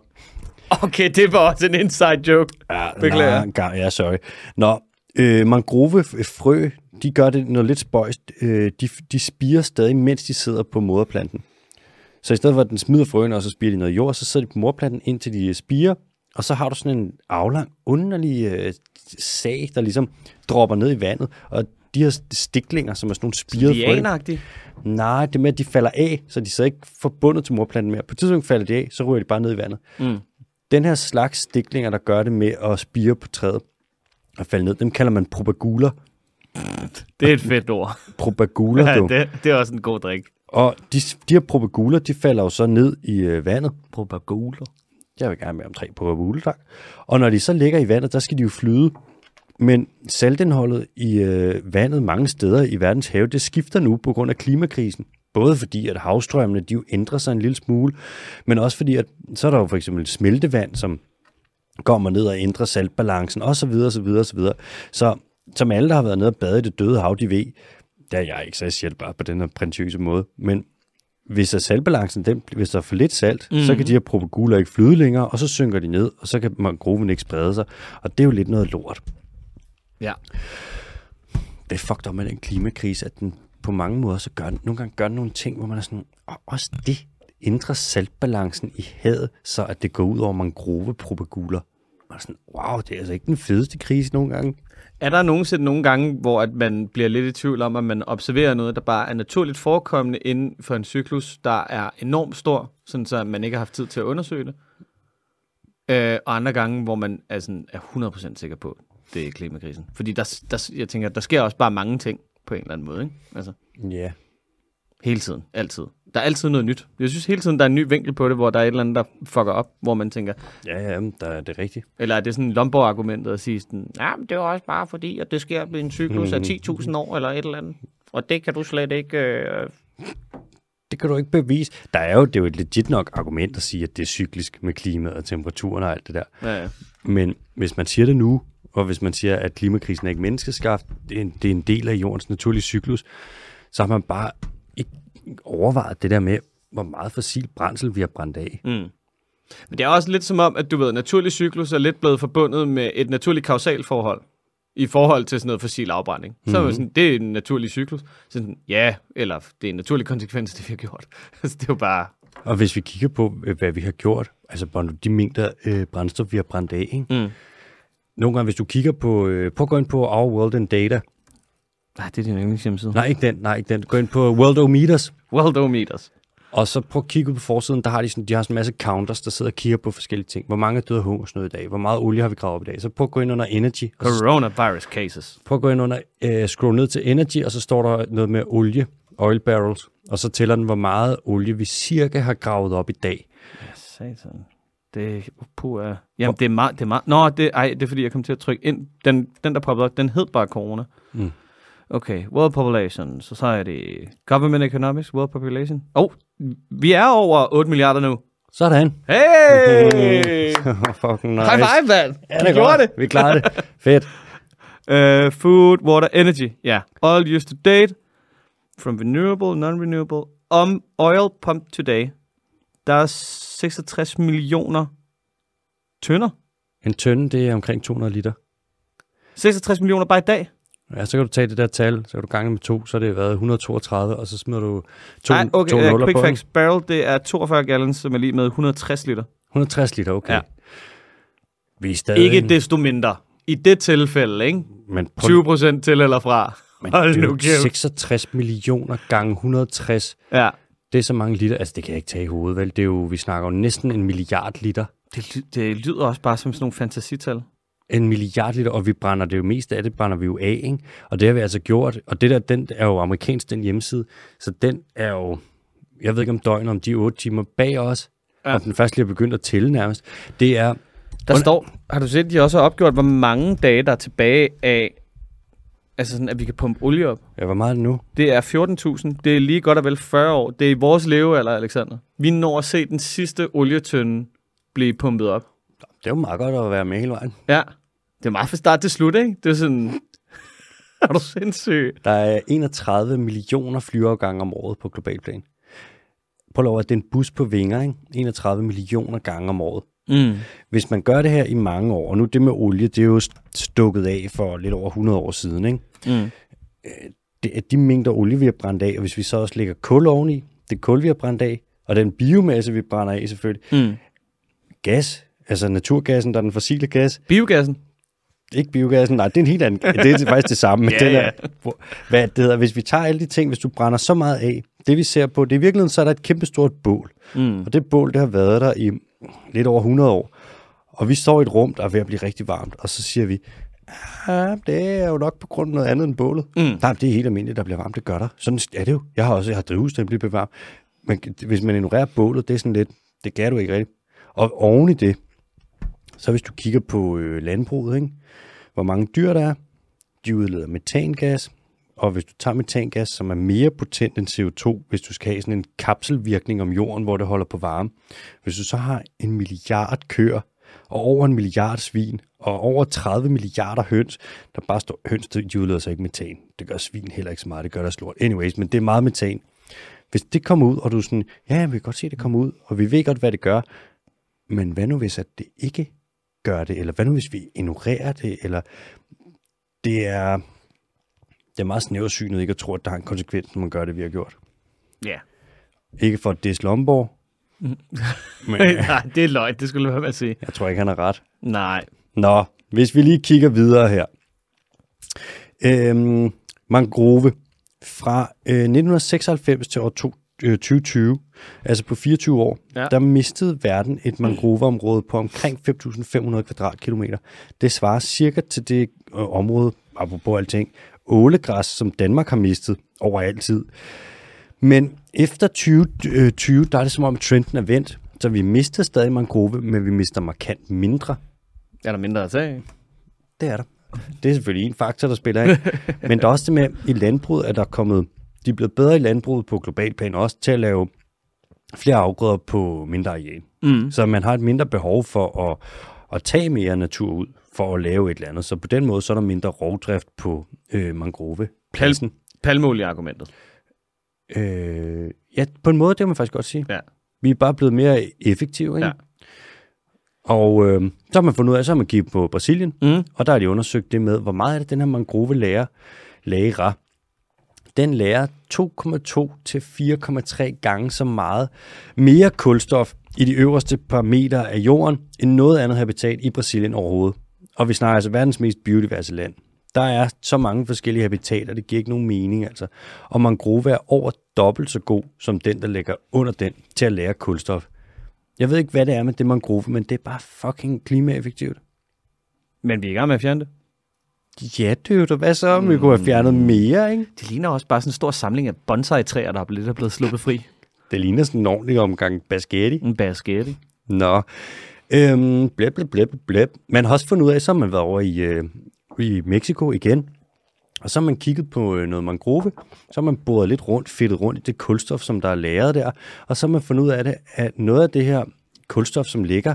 Okay, det var også en inside joke. Ja, Beklager. Nej, ja, sorry. Nå, øh, mangrovefrø, de gør det noget lidt spøjst. Øh, de, de spiger stadig, mens de sidder på moderplanten. Så i stedet for, at den smider frøene, og så spiger de noget jord, så sidder de på moderplanten, indtil de spiger. Og så har du sådan en aflang, underlig øh, sag, der ligesom dropper ned i vandet. Og de her stiklinger, som er sådan nogle spirede frø. Nej, det med, at de falder af, så de så ikke forbundet til morplanten mere. På et tidspunkt falder de af, så ryger de bare ned i vandet. Mm. Den her slags stiklinger, der gør det med at spire på træet, at falde ned. Dem kalder man propaguler. Det er et fedt ord. Propaguler, Ja, det, det er også en god drik. Og de, de her propaguler, de falder jo så ned i øh, vandet. Propaguler. Jeg vil gerne med om tre propaguler, tak. Og når de så ligger i vandet, der skal de jo flyde. Men saltindholdet i øh, vandet mange steder i verdens have, det skifter nu på grund af klimakrisen. Både fordi, at havstrømmene de jo ændrer sig en lille smule, men også fordi, at så er der jo for eksempel smeltevand, som kommer ned og ændrer saltbalancen, og så videre, så videre, så videre. Så som alle, der har været nede og bade i det døde hav, de ved, der er jeg ikke, så det bare på den her præntøse måde, men hvis at saltbalancen, den, hvis der er for lidt salt, mm. så kan de her propaguler ikke flyde længere, og så synker de ned, og så kan mangroven ikke sprede sig, og det er jo lidt noget lort. Ja. Det er fucked up med den klimakrise, at den på mange måder så gør, nogle gange gør nogle ting, hvor man er sådan, og også det ændrer saltbalancen i havet, så at det går ud over mangrovepropaguler. Og sådan, wow, det er altså ikke den fedeste krise nogle gange. Er der nogensinde nogle gange, hvor at man bliver lidt i tvivl om, at man observerer noget, der bare er naturligt forekommende inden for en cyklus, der er enormt stor, sådan så man ikke har haft tid til at undersøge det? Øh, og andre gange, hvor man er, sådan, er 100% sikker på, det er klimakrisen. Fordi der, der, jeg tænker, der sker også bare mange ting på en eller anden måde. Ikke? Altså, Ja. hele tiden. Altid. Der er altid noget nyt. Jeg synes hele tiden, der er en ny vinkel på det, hvor der er et eller andet, der fucker op, hvor man tænker, Ja, ja, der er det rigtigt. eller er det sådan Lomborg-argumentet at sige sådan, ja, men det er også bare fordi, at det sker ved en cyklus af 10.000 år eller et eller andet. Og det kan du slet ikke... Øh... Det kan du ikke bevise. Der er jo, det er jo et legit nok argument at sige, at det er cyklisk med klimaet og temperaturen og alt det der. Ja, ja. Men hvis man siger det nu, og hvis man siger, at klimakrisen er ikke menneskeskabt, det er en, det er en del af jordens naturlige cyklus, så har man bare ikke overvejet det der med, hvor meget fossil brændsel vi har brændt af. Mm. Men det er også lidt som om, at du ved, naturlig cyklus er lidt blevet forbundet med et naturligt kausalforhold i forhold til sådan noget fossil afbrænding. Så er man sådan, det er en naturlig cyklus. Så sådan, ja, eller det er en naturlig konsekvens, det vi har gjort. altså, det er jo bare... Og hvis vi kigger på, øh, hvad vi har gjort, altså de mængder øh, brændstof, vi har brændt af, ikke? Mm. Nogle gange, hvis du kigger på, øh, prøv at gå ind på Our World in Data. Nej, det er din yndlingshjemmeside. Nej, ikke den, nej, ikke den. Gå ind på Worldometers. Worldometers. Og så prøv at kigge ud på forsiden, der har de, sådan, de har sådan en masse counters, der sidder og kigger på forskellige ting. Hvor mange er døde af hungersnød i dag? Hvor meget olie har vi gravet op i dag? Så prøv at gå ind under energy. Coronavirus cases. prøv at gå ind under, øh, scroll ned til energy, og så står der noget med olie, oil barrels. Og så tæller den, hvor meget olie vi cirka har gravet op i dag. Satan. Det puh, uh, Jamen, det er meget... Det er meget Nå, det, ej, det er fordi, jeg kom til at trykke ind. Den, den der poppede op, den hed bare corona. Mm. Okay, World Population, Society, Government Economics, World Population. Oh, vi er over 8 milliarder nu. Sådan. Hey! Fucking nice. High five, mand! Ja, det Vi gjorde det! Vi klarede det. Fedt. Uh, food, water, energy. Ja. Yeah. All used to date. From renewable, non-renewable. Om oil pump today. Der er 66 millioner tønder. En tønde, det er omkring 200 liter. 66 millioner bare i dag. Ja, så kan du tage det der tal, så kan du gange med to, så har det været 132, og så smider du to, Nej, okay, to uh, nuller quick på. facts. Barrel, det er 42 gallons, som er lige med 160 liter. 160 liter, okay. Ja. Vi er stadig... Ikke desto mindre. I det tilfælde, ikke? men prøv, 20 procent til eller fra. men Hold det er nu jo kæft. 66 millioner gange 160. Ja. Det er så mange liter. Altså, det kan jeg ikke tage i hovedet, vel? Det er jo, vi snakker jo næsten en milliard liter. Det, det lyder også bare som sådan nogle fantasital. En milliard liter, og vi brænder det jo mest af det, brænder vi jo af, ikke? Og det har vi altså gjort. Og det der, den er jo amerikansk, den hjemmeside. Så den er jo, jeg ved ikke om døgnet, om de 8 timer bag os. Ja. Om den først lige er begyndt at tælle nærmest. Det er, Der står, har du set, de også har opgjort, hvor mange dage, der er tilbage af, altså sådan, at vi kan pumpe olie op. ja, hvor meget er det nu? Det er 14.000. Det er lige godt og vel 40 år. Det er i vores levealder, Alexander. Vi når at se den sidste olietønde blive pumpet op. Det er jo meget godt at være med hele vejen. Ja. Det er meget fra start til slut, ikke? Det er sådan... er du sindssyg? Der er 31 millioner flyafgange om året på global plan. Prøv lov at det er en bus på vinger, ikke? 31 millioner gange om året. Mm. Hvis man gør det her i mange år, og nu det med olie, det er jo stukket af for lidt over 100 år siden, ikke? Mm. Det er de mængder olie, vi har brændt af, og hvis vi så også lægger kul oveni, det kul, vi har brændt af, og den biomasse, vi brænder af selvfølgelig, Mm. gas, altså naturgassen, der er den fossile gas, Biogassen. ikke biogassen, nej, det er en helt anden, det er faktisk det samme, men Ja, den ja. er, hvor- hvad det hedder, hvis vi tager alle de ting, hvis du brænder så meget af, det vi ser på, det er i virkeligheden, så er der et kæmpestort bål, Mm. og det bål, det har været der i lidt over 100 år, og vi står i et rum, der er ved at blive rigtig varmt, og så siger vi, Ja, det er jo nok på grund af noget andet end bålet. Mm. Nej, det er helt almindeligt, der bliver varmt. Det gør der. Sådan er det jo. Jeg har også jeg har drivhus, der bliver varmt. Men hvis man ignorerer bålet, det er sådan lidt, det kan du ikke rigtigt. Og oven i det, så hvis du kigger på øh, landbruget, ikke? hvor mange dyr der er, de udleder metangas, og hvis du tager metangas, som er mere potent end CO2, hvis du skal have sådan en kapselvirkning om jorden, hvor det holder på varme, hvis du så har en milliard køer, og over en milliard svin, og over 30 milliarder høns, der bare står, høns, de udleder sig ikke metan. Det gør svin heller ikke så meget, det gør deres lort. Anyways, men det er meget metan. Hvis det kommer ud, og du er sådan, ja, vi kan godt se, at det kommer ud, og vi ved godt, hvad det gør, men hvad nu hvis at det ikke gør det, eller hvad nu hvis vi ignorerer det, eller det er, det er meget snæversynet ikke at tro, at der har en konsekvens, når man gør det, vi har gjort. Ja. Ikke for det Lomborg, men Nej, det er løgn, det skulle være med at sige. jeg tror ikke, han har ret. Nej. Nå, hvis vi lige kigger videre her. Øhm, mangrove fra øh, 1996 til år to, øh, 2020, altså på 24 år, ja. der mistede verden et mangroveområde på omkring 5.500 kvadratkilometer. Det svarer cirka til det øh, område, apropos alting, ålegræs, som Danmark har mistet over altid. Men efter 2020, der er det som om trenden er vendt, så vi mister stadig mangrove, men vi mister markant mindre. Er der mindre at tage? Det er der. Det er selvfølgelig en faktor, der spiller ind. Men der er også det med, i landbruget at der er kommet, de er blevet bedre i landbruget på global plan også til at lave flere afgrøder på mindre areal. Mm. Så man har et mindre behov for at, at tage mere natur ud for at lave et eller andet. Så på den måde, så er der mindre rovdrift på øh, mangrovepladsen. Palmolie-argumentet. Øh, ja, på en måde, det kan man faktisk godt sige. Ja. Vi er bare blevet mere effektive, ikke? Ja. Og øh, så har man fundet ud af, så har man kigget på Brasilien, Mm. og der har de undersøgt det med, hvor meget er det, den her mangrove lærer, lærer. Den lærer 2,2 til 4,3 gange så meget mere kulstof i de øverste par meter af jorden, end noget andet habitat i Brasilien overhovedet. Og vi snakker altså verdens mest biodiverse land. Der er så mange forskellige habitater, det giver ikke nogen mening altså. Og mangrove er over dobbelt så god som den, der ligger under den til at lære kulstof. Jeg ved ikke, hvad det er med det mangrove, men det er bare fucking klimaeffektivt. Men vi er i gang med at fjerne det. Ja, det er hvad så, om vi kunne have fjernet mere, ikke? Det ligner også bare sådan en stor samling af bonsai-træer, der er lidt er blevet sluppet fri. Det ligner sådan en ordentlig omgang basketti. En basketti. Nå, øhm, blæb, blæb, blæb, blæb. Man har også fundet ud af, så har man været over i, øh, i Mexico igen, og så har man kigget på øh, noget mangrove, så har man boret lidt rundt, fedtet rundt i det kulstof, som der er lagret der, og så har man fundet ud af det, at noget af det her kulstof, som ligger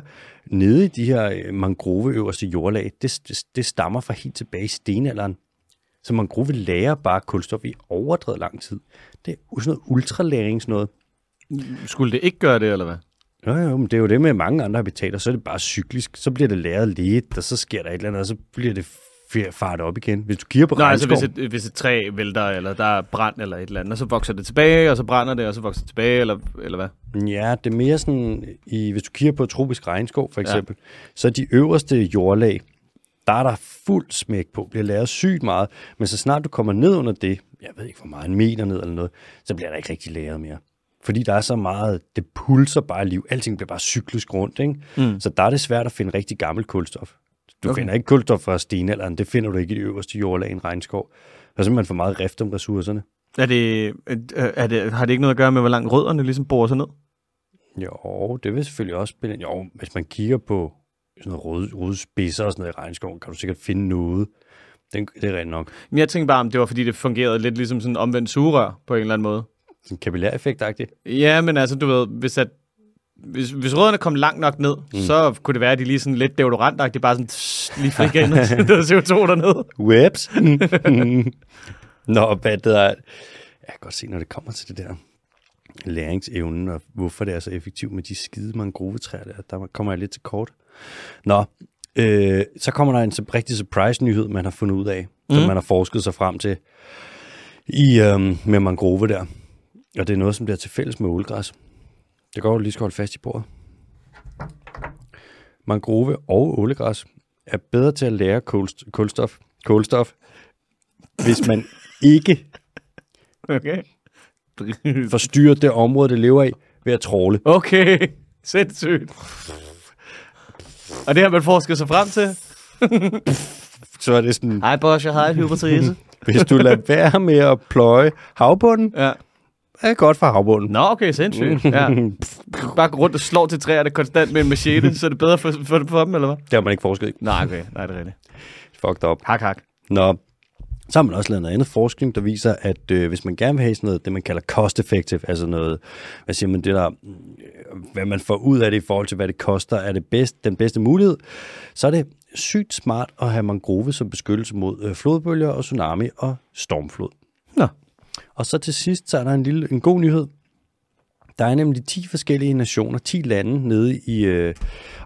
nede i de her øh, mangrove øverste jordlag, det, det, det stammer fra helt tilbage i stenalderen. Så mangrove lærer bare kulstof i overdrevet lang tid. Det er sådan noget ultralæring, noget. Skulle det ikke gøre det, eller hvad? Jo, jo, men det er jo det med mange andre habitater, så er det bare cyklisk. Så bliver det læret lidt, og så sker der et eller andet, og så bliver det f- faret op igen. Hvis du kigger på altså regnskov, hvis et, hvis et træ vælter, eller der er brand eller et eller andet, og så vokser det tilbage, og så brænder det, og så vokser det tilbage, eller, eller hvad? Ja, det er mere sådan, i, hvis du kigger på tropisk regnskov for eksempel, ja. så de øverste jordlag, der er der fuld smæk på, bliver lavet sygt meget, men så snart du kommer ned under det, jeg ved ikke hvor meget, en meter ned eller noget, så bliver der ikke rigtig lavet mere. Fordi der er så meget, det pulser bare liv, alting bliver bare cyklisk rundt, ikke? Mm. Så der er det svært at finde rigtig gammel kulstof. Du Okay. finder ikke kulstof fra stenalderen, det finder du ikke i de øverste jordlag i en regnskov. Der er simpelthen for meget rift om ressourcerne. Er det, er det, har det ikke noget at gøre med, hvor langt rødderne ligesom borer sig ned? Jo, det vil selvfølgelig også spille ind. Jo, hvis man kigger på sådan noget røde, røde spidser og sådan noget i regnskoven, kan du sikkert finde noget. Den, det er rent nok. Men jeg tænkte bare, om det var, fordi det fungerede lidt ligesom sådan en omvendt sugerør på en eller anden måde. Sådan kapillæreffekt-agtigt. Ja, men altså, du ved, hvis, at, hvis, hvis rødderne kom langt nok ned, mm. så kunne det være, at de lige sådan lidt deodorantagtigt bare sådan tss, lige fik ind, og der CO2 dernede. Webs. Nå, hvad det er. Jeg kan godt se, når det kommer til det der læringsevnen, og hvorfor det er så effektivt med de skide mangrovetræer der. Der kommer jeg lidt til kort. Nå, øh, så kommer der en rigtig surprise-nyhed, man har fundet ud af, mm. som man har forsket sig frem til i, øhm, med mangrove der. Og det er noget, som bliver til fælles med ålgræs. Det går du lige skal holde fast i bordet. Mangrove og ålegræs er bedre til at lære kulst- kulstof, kulstof, hvis man ikke Okay. forstyrrer det område, det lever i, ved at tråle. Okay, sindssygt. Og det har man forsket sig frem til? så er det sådan, Hej, boss, jeg har et hypotyse. hvis du lader være med at pløje havbunden, ja. Er godt for havbunden. Nå, okay, sindssygt. Ja. Bare gå rundt og slår til træerne konstant med en machete, så er det bedre for, for, for dem, eller hvad? Det har man ikke forsket i. Nej, okay. Nej, det er rigtigt. Fucked up. Hak, hak. Nå, så har man også lavet noget andet forskning, der viser, at øh, hvis man gerne vil have sådan noget, det man kalder cost effective, altså noget, hvad siger man, det der, øh, hvad man får ud af det i forhold til, hvad det koster, er det bedst, den bedste mulighed, så er det sygt smart at have mangrove som beskyttelse mod øh, flodbølger og tsunami og stormflod. Og så til sidst, så er der en lille, en god nyhed. Der er nemlig 10 forskellige nationer, 10 lande nede i øh,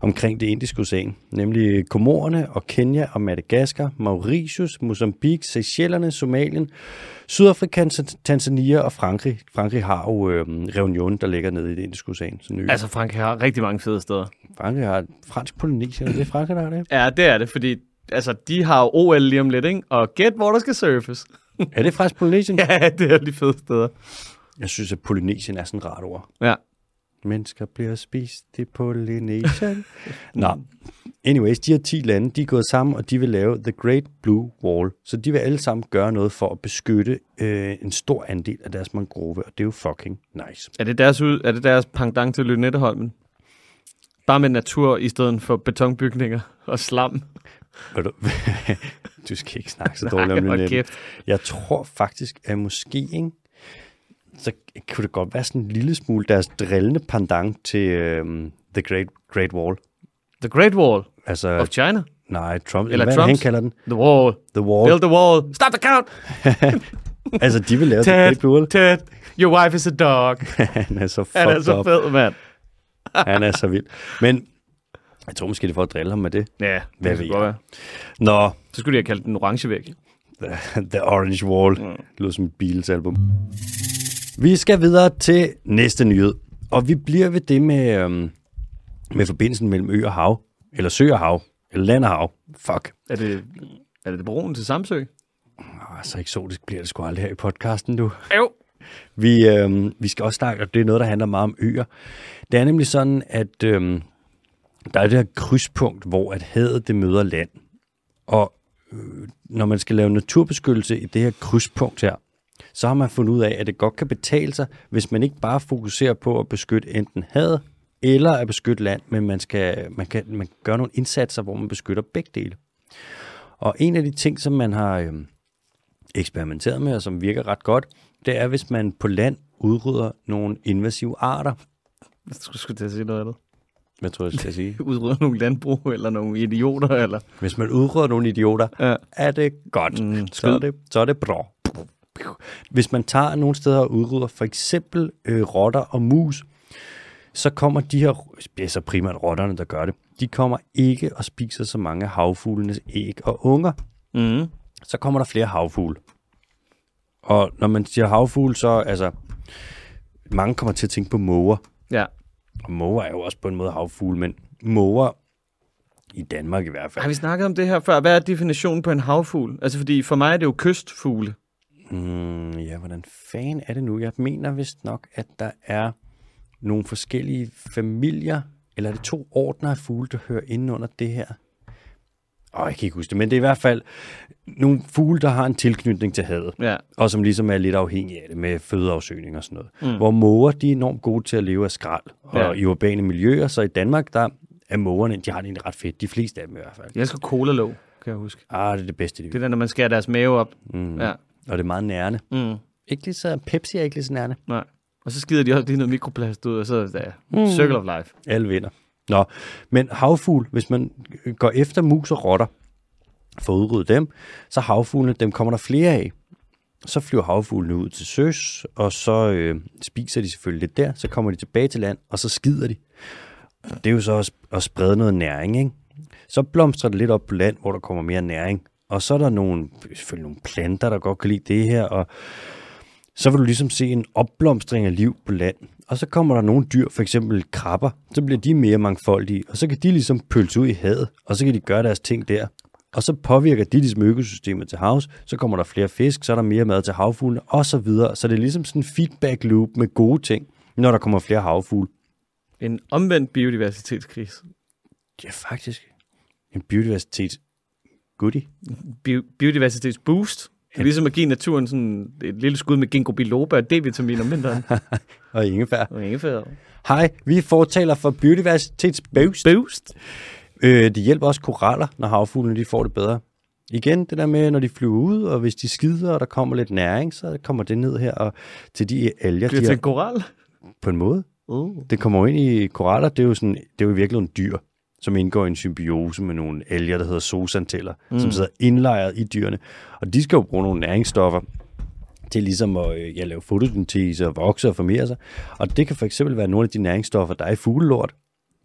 omkring det indiske ocean, nemlig Komorerne og Kenya og Madagaskar, Mauritius, Mozambique, Seychellerne, Somalien, Sydafrika, Tanzania og Frankrig. Frankrig har jo øh, Reunion, der ligger nede i det indiske ocean. Så. Altså, Frank har rigtig mange fede steder. Frankrig har fransk Polynesien, er det Frankrig, der har det? Ja, det er det, fordi altså, de har jo OL lige om lidt, ikke? Og gæt, hvor der skal surfes. Er det fransk Polynesien? ja, det er de fede steder. Jeg synes, at Polynesien er sådan et rart ord. Ja. Mennesker bliver spist i Polynesien. Nå, anyways, de her 10 lande, de er gået sammen, og de vil lave The Great Blue Wall. Så de vil alle sammen gøre noget for at beskytte øh, en stor andel af deres mangrove, og det er jo fucking nice. Er det deres, ud, er det deres pendant til Lynetteholmen? Bare med natur i stedet for betonbygninger og slam. Ved du, du skal ikke snakke så dårligt om hvor Lynette. kæft. Jeg tror faktisk, at måske, ikke, så kunne det godt være sådan en lille smule deres drillende pendant til øhm, The Great, Great Wall. The Great Wall Altså, of China. nej, Trump, Eller hvad han kalder den? The Wall. The Wall. Build the wall. Stop the count. Altså, de vil lave The Ted, Great Blue Wall. Ted, your wife is a dog. Han er så Han er fucked så fed, mand. Han er så vild. Men jeg tror måske, det er for at drille ham med det. Ja, Hvad det ved jeg? være. Nå, Så skulle de have kaldt den orange væg. The, The Orange Wall. Mm. Det lyder som et Beatles album. Vi skal videre til næste nyhed. Og vi bliver ved det med, øhm, med forbindelsen mellem ø og hav. Eller sø og hav. Eller land og hav. Fuck. Er det, er det broen til Samsø? Oh, så eksotisk bliver det sgu aldrig her i podcasten, du. Jo. Vi, øhm, vi skal også snakke, og det er noget, der handler meget om øer. Det er nemlig sådan, at øhm, der er det her krydspunkt, hvor at havet det møder land. Og øh, når man skal lave naturbeskyttelse i det her krydspunkt her, så har man fundet ud af, at det godt kan betale sig, hvis man ikke bare fokuserer på at beskytte enten havet eller at beskytte land, men man, skal, man, kan, man kan gøre nogle indsatser, hvor man beskytter begge dele. Og en af de ting, som man har øh, eksperimenteret med, og som virker ret godt, det er, hvis man på land udrydder nogle invasive arter. Jeg skulle, skulle til at sige noget andet. Hvad tror jeg, jeg skal sige? Udrydde nogle landbrug, eller nogle idioter, eller... Hvis man udrydder nogle idioter, Ja. er det godt. Mm, så, er det, så er det bra. Hvis man tager nogle steder og udrydder for eksempel øh, rotter og mus, så kommer de her, det er så primært rotterne, der gør det, de kommer ikke og spiser så mange havfuglenes æg og unger. Mm. Så kommer der flere havfugle. Og når man siger havfugle, så altså, mange kommer til at tænke på måger. Ja. Og måger er jo også på en måde havfugle, men måger i Danmark i hvert fald. Har vi snakket om det her før? Hvad er definitionen på en havfugl? Altså, fordi for mig er det jo kystfugle. Mm, ja, hvordan fanden er det nu? Jeg mener vist nok, at der er nogle forskellige familier, eller er det to ordner af fugle, der hører inde under det her? Åh, jeg kan ikke huske det, men det er i hvert fald nogle fugle, der har en tilknytning til havet, Ja. og som ligesom er lidt afhængige af det med fødeafsøgning og sådan noget. Mm. Hvor måger, de er enormt gode til at leve af skrald og Ja. i urbane miljøer, så i Danmark, der er mågerne, de har det egentlig ret fedt. De fleste af dem i hvert fald. Jeg elsker cola kan jeg huske. Ah, det er det bedste, de Det er der, når man skærer deres mave op. Mm. Ja. Og det er meget nærende. Mm. Ikke lige så, Pepsi er ikke lige så nærende. Nej. Og så skider de også lige noget mikroplast ud, og så ja, mm. circle of life. Alle vinder. Nå, men havfugl, hvis man går efter mus og rotter, for at udrydde dem, så havfuglene, dem kommer der flere af. Så flyver havfuglene ud til søs, og så øh, spiser de selvfølgelig lidt der, så kommer de tilbage til land, og så skider de. Det er jo så at, at sprede noget næring, ikke? Så blomstrer det lidt op på land, hvor der kommer mere næring. Og så er der nogle, selvfølgelig nogle planter, der godt kan lide det her, og så vil du ligesom se en opblomstring af liv på land. Og så kommer der nogle dyr, for eksempel krabber, så bliver de mere mangfoldige, og så kan de ligesom pølse ud i havet, og så kan de gøre deres ting der. Og så påvirker de ligesom økosystemet til havs, så kommer der flere fisk, så er der mere mad til havfuglene, og så videre. Så det er ligesom sådan en feedback loop med gode ting, når der kommer flere havfugle. goodie. Bi- biodiversitetsboost. Det er ligesom at give naturen sådan et lille skud med ginkgo biloba og D-vitamin om vinteren. Og ingefær. Og ingefær. Hej, vi fortaler for biodiversitetsboost. Boost. Øh, det hjælper også koraller, når havfuglene de får det bedre. Igen, det der med, når de flyver ud, og hvis de skider, og der kommer lidt næring, så kommer det ned her og til de alger, Bliver de til en koral. på en måde. Uh. Det kommer ind i koraller, det er jo, sådan, det er jo i virkeligheden dyr, som indgår i en symbiose med nogle alger, der hedder zooxanteller, mm. som sidder indlejret i dyrene. Og de skal jo bruge nogle næringsstoffer til ligesom at øh, ja, lave fotosyntese og vokse og formere sig. Og det kan for eksempel være nogle af de næringsstoffer, der er i fuglelort.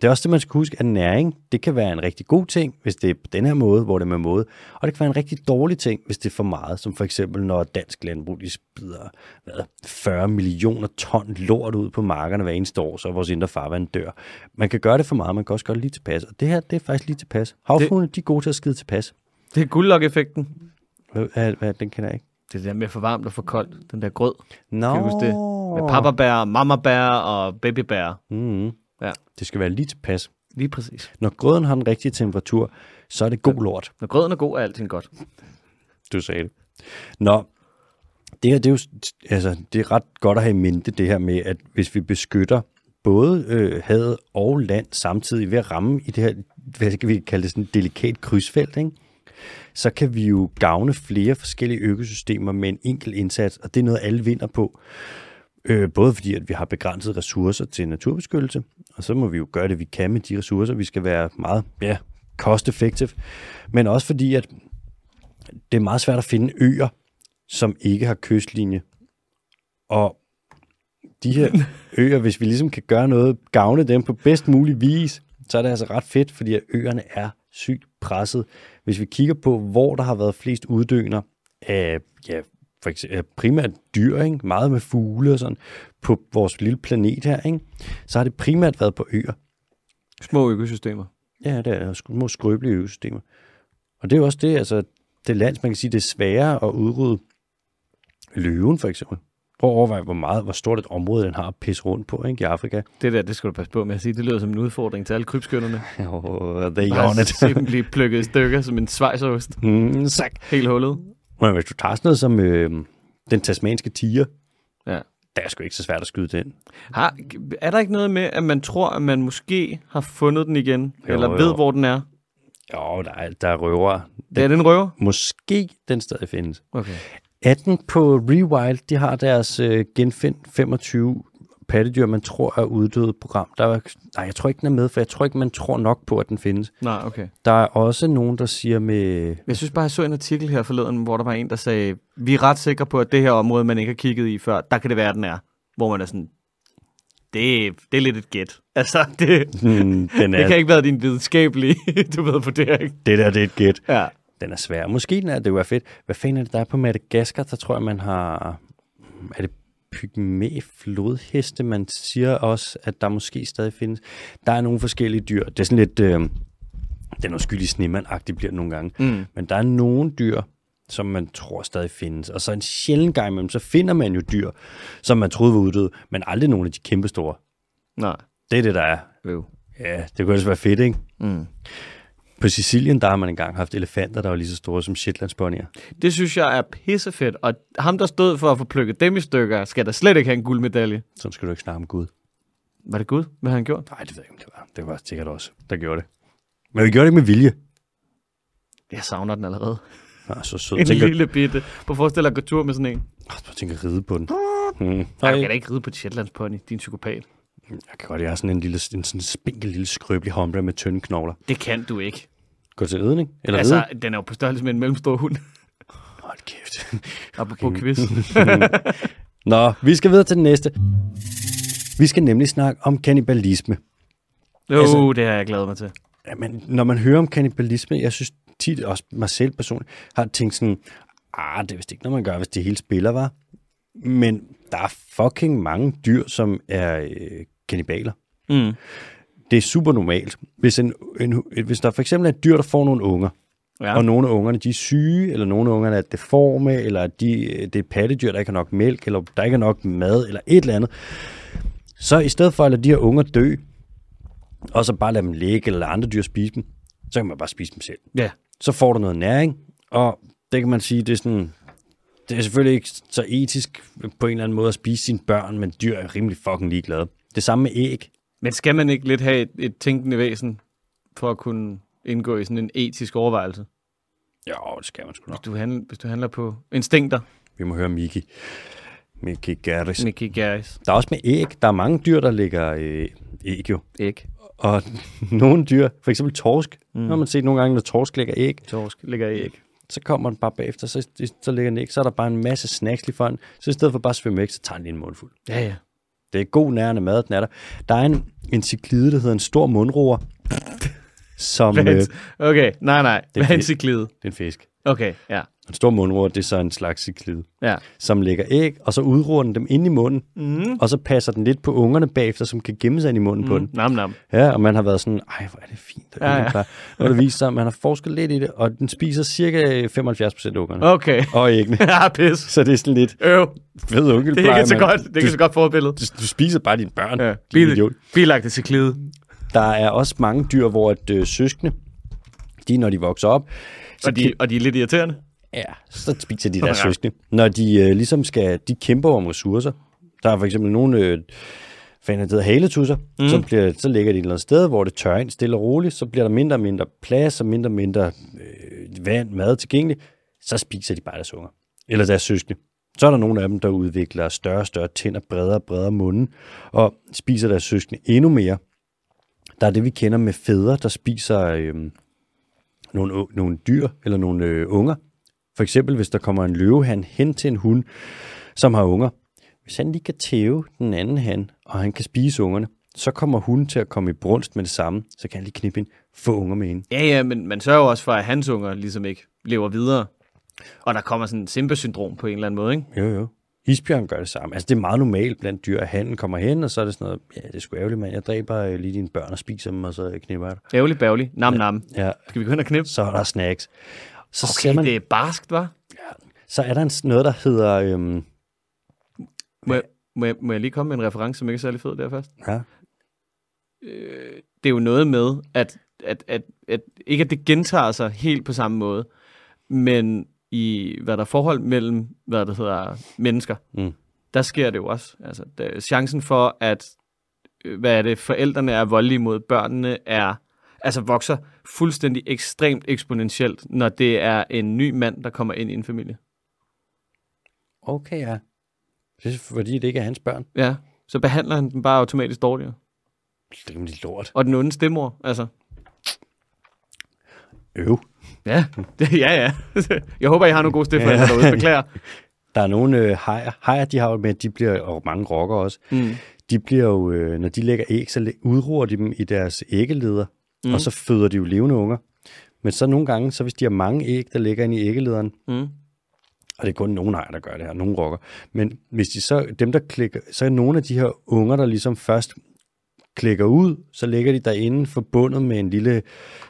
Det er også det, man skal huske, at næring, det kan være en rigtig god ting, hvis det er på den her måde, hvor det er med måde. Og det kan være en rigtig dårlig ting, hvis det er for meget, som for eksempel når dansk landbrug de spider hvad, 40 millioner ton lort ud på markerne hver eneste år, så vores indre farvand dør. Man kan gøre det for meget, man kan også gøre det lige tilpas. Og det her, det er faktisk lige tilpas. Havfuglene, de er gode til at skide tilpas. Det er guldlok-effekten. Hvad, hvad, hvad, den kender jeg ikke. Det er der med for varmt og for koldt. Den der grød. Nå. Kan du huske det? Med pappabær, mamabær og babybær. Mm. Ja, Det skal være lige tilpas. lige præcis. Når grøden har den rigtige temperatur, så er det god lort. Når grøden er god, er alting godt. Du sagde det. Nå, det her, det er jo altså, det er ret godt at have i mente det her med, at hvis vi beskytter både øh, havet og land samtidig ved at ramme i det her, hvad skal vi kalde det, sådan et delikat krydsfelt, ikke? Så kan vi jo gavne flere forskellige økosystemer med en enkelt indsats, og det er noget, alle vinder på. Øh, både fordi, at vi har begrænsede ressourcer til naturbeskyttelse, og så må vi jo gøre det, vi kan med de ressourcer. Vi skal være meget ja, cost-effective, men også fordi, at det er meget svært at finde øer, som ikke har kystlinje. Og de her øer, hvis vi ligesom kan gøre noget, gavne dem på bedst mulig vis, så er det altså ret fedt, fordi øerne er sygt presset. Hvis vi kigger på, hvor der har været flest uddøender af, ja, for eksempel, primært dyr, ikke? meget med fugle og sådan, på vores lille planet her, ikke? så har det primært været på øer. Små økosystemer. Ja, det er små skrøbelige økosystemer. Og det er jo også det, altså, det land, man kan sige, det er sværere at udrydde løven, for eksempel. Prøv at overveje, hvor meget, hvor stort et område den har at pisse rundt på, ikke, i Afrika. Det der, det skal du passe på med at sige. Det lyder som en udfordring til alle krybskytterne. Oh, they Bare on it. simpelthen blive plukket i stykker som en svejsost. mm, sak. Helt hullet. Men hvis du tager sådan noget som øh, den tasmanske tiger, Ja. der er sgu ikke så svært at skyde den. Har, er der ikke noget med, at man tror, at man måske har fundet den igen? Jo, eller jo. ved, hvor den er? Jo, der er, der er røvere. Det er den røver? Måske den stadig findes. Okay. 18 på Rewild, de har deres øh, genfind 25 pattedyr, man tror er uddøde program. Der er, nej, jeg tror ikke, den er med, for jeg tror ikke, man tror nok på, at den findes. Nej, okay. Der er også nogen, der siger med... Jeg synes bare, jeg så en artikel her forleden, hvor der var en, der sagde, vi er ret sikre på, at det her område, man ikke har kigget i før, der kan det være, den er. Hvor man er sådan, det, det er lidt et gæt. Altså, det, Hmm, den det er, kan ikke være din videnskabelige, du ved, vurdering. det der, det er et gæt. Ja. Den er svær. Måske den er, det var fedt. Hvad fanden er det, der er på Madagaskar? Der tror jeg, man har... Er det pygmæ flodheste, man siger også, at der måske stadig findes. Der er nogle forskellige dyr. Det er sådan lidt... Øh, den uskyldige snemand-agtig bliver det nogle gange. Mm. Men der er nogle dyr, som man tror stadig findes. Og så en sjældent gang imellem, så finder man jo dyr, som man troede var uddøde, men aldrig nogle af de kæmpe store. Nej. Det er det, der er. Jo. Ja, det kunne altså være fedt, ikke? Mm. På Sicilien, der har man engang haft elefanter, der var lige så store som Shetlandsponyer. Det synes jeg er pissefedt, og ham, der stod for at få plukket dem i stykker, skal da slet ikke have en guldmedalje. Sådan skal du ikke snakke om Gud. Var det Gud? Hvad har han gjort? Nej, det ved jeg ikke, det var. Det var sikkert også, der gjorde det. Men vi gjorde det ikke med vilje. Jeg savner den allerede. Nå, så sød. En Tænker, lille bitte. At forestille dig at gå tur med sådan en. jeg tænker ride på den. Hmm. Nej, du kan da ikke ride på et Shetlandspony, din psykopat. Jeg kan godt, jeg har sådan en lille, en sådan spinkel lille skrøbelig hombre med tynde knogler. Det kan du ikke. Gå til ridning? Eller Altså, ride? den er jo på størrelse med en mellemstor hund. Hold kæft. Apropos quiz. Nå, vi skal videre til den næste. Vi skal nemlig snakke om kannibalisme. Jo, Altså- det har jeg glædet mig til. Jamen, når man hører om kannibalisme, jeg synes tit, også mig selv personligt, har tænkt sådan, ah, det er vist ikke noget, man gør, hvis det hele spiller, var. Men der er fucking mange dyr, som er øh, kannibaler. Mm. Det er super normalt. Hvis, en, en, hvis der for eksempel er et dyr, der får nogle unger, Ja. og nogle af ungerne de er syge, eller nogle af ungerne er deforme, eller de, det er pattedyr, der ikke har nok mælk, eller der ikke er nok mad, eller et eller andet, så i stedet for at lade de her unger dø, og så bare lade dem ligge, eller lade andre dyr spise dem, så kan man bare spise dem selv. ja. så får du noget næring, og det kan man sige, det er sådan, det er selvfølgelig ikke så etisk på en eller anden måde at spise sine børn, men dyr er rimelig fucking ligeglade. Det samme med æg. Men skal man ikke lidt have et, et tænkende væsen for at kunne indgå i sådan en etisk overvejelse? Jo, det skal man sgu nok. Hvis du handler, hvis du handler på instinkter, Vi må høre Miki. Miki Gerris. Nicky Garris. Der er også med æg. Der er mange dyr, der lægger øh, æg jo. Æg. Og nogle dyr, for eksempel torsk, mm. når man set nogle gange, når torsk lægger æg, Torsk ligger i æg. så kommer den bare bagefter, så, så lægger den æg, så er der bare en masse snacks lige foran. Så i stedet for bare at svømme væk, så tager den lige en mundfuld. Ja, ja. Det er god nærende mad, den er der. Der er en, en ciklide, der hedder en stor mundroer, som... øh, det Okay, nej, nej. Det er Hvad er en ciklide? er en fisk. Okay, ja. En stor mundroer, det er så en slags ciklide, Ja. som lægger æg, og så udruer den dem ind i munden, Mm. og så passer den lidt på ungerne bagefter, som kan gemme sig ind i munden mm. på den. Nam, nam. Ja, og man har været sådan, ej, hvor er det fint. Ja, ja. Ja. Og det viser sig, at man har forsket lidt i det, og den spiser cirka 75 procent af ungerne. Okay. Og æggene. ja, pis. Så det er sådan lidt Øv. fed Det er ikke så godt. Det er ikke så godt forbillede. Du, du spiser bare dine børn. Ja. Din idiot. Bil, bilagte ciklide. Der er også mange dyr, hvor at, øh, søskende, de når de vokser op, så, Og de, og de er lidt irriterende. Ja, så spiser de deres Ja. søskende. Når de øh, ligesom skal, de kæmper om ressourcer. Der er for eksempel nogle, øh, fan det hedder haletusser, mm. så, bliver, så ligger de et eller andet sted, hvor det tørrer ind stille og roligt, så bliver der mindre og mindre plads, og mindre og mindre øh, vand, mad tilgængeligt, så spiser de bare deres unger. Eller deres søskende. Så er der nogle af dem, der udvikler større og større tænder, bredere og bredere munde, og spiser deres søskende endnu mere. Der er det, vi kender med fædre, der spiser øh, nogle, nogle dyr eller nogle øh, unger. For eksempel, hvis der kommer en løvehan hen til en hund, som har unger. Hvis han lige kan tæve den anden han, og han kan spise ungerne, så kommer hunden til at komme i brunst med det samme. Så kan han lige knippe en få unger med en. Ja, ja, men man sørger også for, at hans unger ligesom ikke lever videre. Og der kommer sådan en Simba-syndrom på en eller anden måde, ikke? Jo, jo. Isbjørn gør det samme. Altså, det er meget normalt blandt dyr, at hanen kommer hen, og så er det sådan noget, ja, det er sgu ærgerligt, mand. Jeg dræber øh, lige dine børn og spiser dem, og så knipper jeg dig. Ærgerlig, bærgerlig. Nam, nam. Ja, Skal vi gå hen og knippe? så er der snacks. Så, ser Okay, man, det er barskt, var. så er der en, noget, der hedder... Øhm, Må, jeg- må, jeg, må jeg lige komme med en reference, som ikke er særlig fed der først? ja, det er jo noget med, at, at, at, at ikke at det gentager sig helt på samme måde, men i hvad der er forhold mellem, hvad der hedder, mennesker, Mm. der sker det jo også. Altså, der, chancen for, at øh, hvad er det, forældrene er voldelige mod børnene, er altså vokser fuldstændig ekstremt eksponentielt, når det er en ny mand, der kommer ind i en familie. okay, ja. Det er fordi, det ikke er hans børn. Ja, så behandler han dem bare automatisk dårligere. Det er rimelig lort. Og den onde stemmor, altså. Øv. Ja, det, ja, ja. Jeg håber, I har nogle gode stifforældre Ja. derude. Beklager. Der er nogle øh, hajer, hajer, de har jo med, de bliver, og mange rokker også, Mm. de bliver jo, øh, når de lægger æg, så udruer de dem i deres æggeleder, mm. og så føder de jo levende unger. Men så nogle gange, så hvis de har mange æg, der ligger inde i æggelederen, Mm. og det er kun nogle hajer, der gør det her, nogle rokker, men hvis de så, dem der klikker, så er nogle af de her unger, der ligesom først klikker ud, så ligger de derinde forbundet med en lille,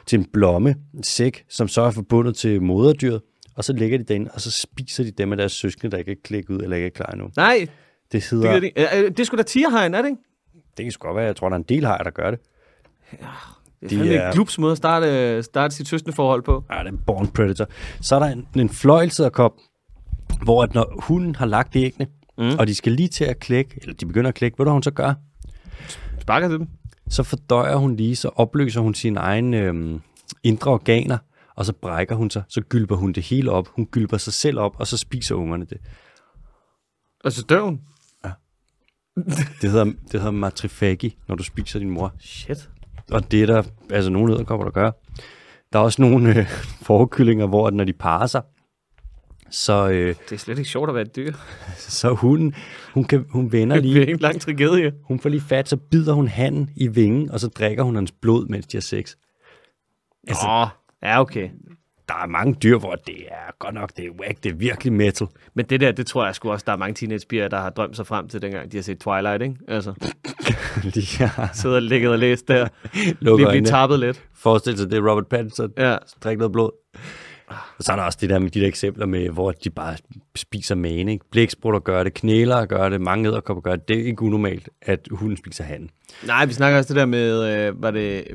til en blomme, en sæk, som så er forbundet til moderdyret, og så ligger de derinde, og så spiser de dem af deres søskende, der ikke er klikket ud, eller ikke er klar endnu. Nej, Det hedder, det, det, det er sgu da tigerhajen, er det ikke? det kan sgu godt være, jeg tror, der er en del hajer, der gør det. Det er De er- en klubs måde at starte, starte sit søskende forhold på. Ja, det er en born predator. Så er der en, en fløjlsæderkop, hvor at når hunden har lagt æggene, mm. og de skal lige til at klække, eller de begynder at klække, ved du, hvad hun så gør? Sparker til dem. Så fordøjer hun lige, så opløser hun sine egne øhm, indre organer, og så brækker hun sig, så gylper hun det hele op. Hun gylper sig selv op, og så spiser ungerne det. Og så dør hun. Det hedder, det hedder matrifagi, når du spiser din mor. Shit. Og det er der altså nogle æderkopper, der gør. Der er også nogle øh, forkyllinger, hvor når de parer sig, så, øh, Det er slet ikke sjovt at være et dyr. så hunden, hun, kan, hun vender Det lige er en lang tragedie. Hun får lige fat, så bider hun handen i vingen, og så drikker hun hans blod, mens de har sex. Altså, Åh, ja, okay. Der er mange dyr, hvor det er godt nok, det er whack, det er virkelig metal. Men det der, det tror jeg sgu også, der er mange teenagepiger, der har drømt sig frem til, dengang de har set Twilight, ikke? Altså, de har sidder og ligget og læst der. Lige lukket blive tappet lidt. Forestil sig, det er Robert Pattinson, Ja. drikker noget blod. Og så er der også det der med de der eksempler med, hvor de bare spiser mane. Ikke? Blæksprutter gør det, knæler gør det, mange æderkopper gør det. Det er ikke unormalt, at hunden spiser handen. Nej, vi snakker også det der med, øh, var det,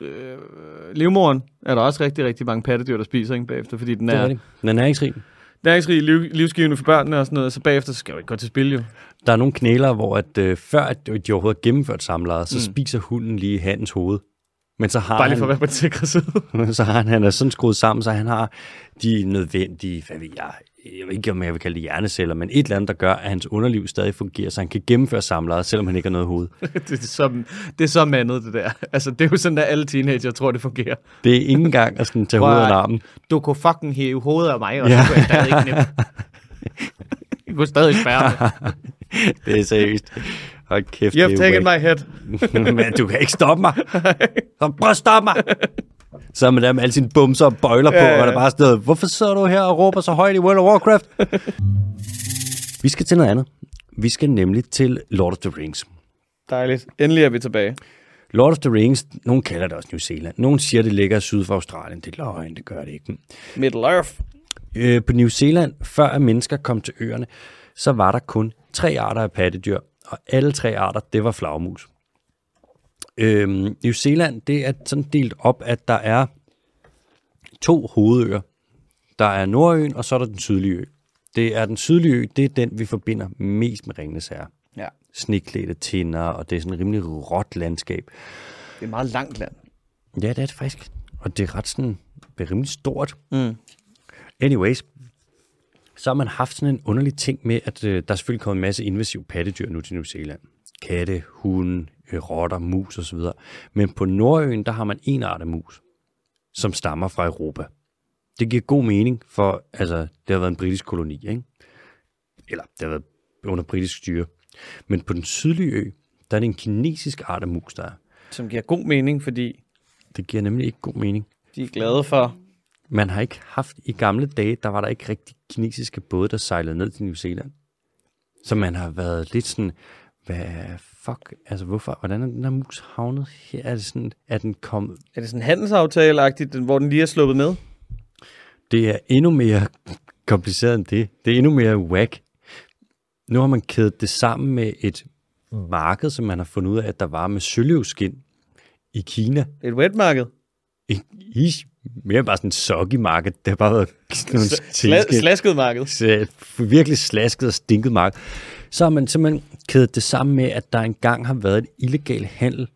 øh, livmoren er der også rigtig, rigtig mange pattedyr, der spiser ikke, bagefter, fordi den Det er er rigtigt. Den er næringsrig. næringsrig, liv, livsgivende for børnene og sådan noget, så bagefter så skal jo ikke gå til spil jo. Der er nogle knæler, hvor at, øh, før at de overhovedet har gennemført samlejet, så Mm. spiser hunden lige handens hoved. Men så har Bare lige for at være på den sikre side. så har han, han er sådan skruet sammen, så han har de nødvendige, hvad ved jeg, jeg ved ikke, om jeg vil kalde det hjerneceller, men et eller andet, der gør, at hans underliv stadig fungerer, så han kan gennemføre samlejet, selvom han ikke har noget hoved. det, er så, det er så mandet, det der. Altså, det er jo sådan, at alle teenager tror, det fungerer. Det er ikke engang at sådan tage hovedet af armen. Du kunne fucking hæve hovedet af mig, og Ja. så kunne jeg stadig ikke knippe. Jeg kunne stadig spærre. Det er seriøst. Hold kæft, You have det er taken my head. Men du kan ikke stoppe mig. Så prøv at stoppe mig. Så man der med alle sine bumser og bøjler på, Ja, ja. og der bare sådan noget, hvorfor sidder du her og råber så højt i World of Warcraft? vi skal til noget andet. Vi skal nemlig til Lord of the Rings. Dejligt. Endelig er vi tilbage. Lord of the Rings, nogen kalder det også New Zealand. Nogen siger, det ligger syd for Australien. Det er løgn, det gør det ikke. Middle Earth. Øh, på New Zealand, før at mennesker kom til øerne, så var der kun tre arter af pattedyr, og alle tre arter, det var flagmus. Øhm, New Zealand, det er sådan delt op, at der er to hovedøer. Der er Nordøen, og så er der den sydlige ø. Det er den sydlige ø, det er den, vi forbinder mest med Ringnes Herre. Ja. Sniklædte tinder, og det er sådan et rimelig råt landskab. Det er et meget langt land. Ja, det er det faktisk. Og det er ret sådan, det er rimelig stort. Mm. Anyways, så har man haft sådan en underlig ting med, at øh, der er selvfølgelig kommet en masse invasive pattedyr nu til New Zealand. Katte, hunde, rotter, mus osv. Men på Nordøen, der har man en art af mus, som stammer fra Europa. Det giver god mening, for altså, det har været en britisk koloni, ikke? Eller det har været under britisk styre. Men på den sydlige ø, der er det en kinesisk art af mus, der er. Som giver god mening, fordi Det giver nemlig ikke god mening. de er glade for... Man har ikke haft, i gamle dage, der var der ikke rigtig kinesiske både, der sejlede ned til New Zealand. Så man har været lidt sådan, hvad fuck, altså hvorfor, hvordan er den her mus havnet her? Er det sådan, er den kommet, Er det sådan handelsaftale-agtigt, den- hvor den lige er sluppet med? det er endnu mere kompliceret end det. Det er endnu mere whack. Nu har man kædet det sammen med et marked, som man har fundet ud af, at der var med søløvskin i Kina. Et wetmarked? I, i mere bare sådan en soggy marked. Det har bare været sådan nogle Sla- slasket marked? Virkelig slasket og stinket mark. Så har man simpelthen kædet det sammen med, at der engang har været et illegal handel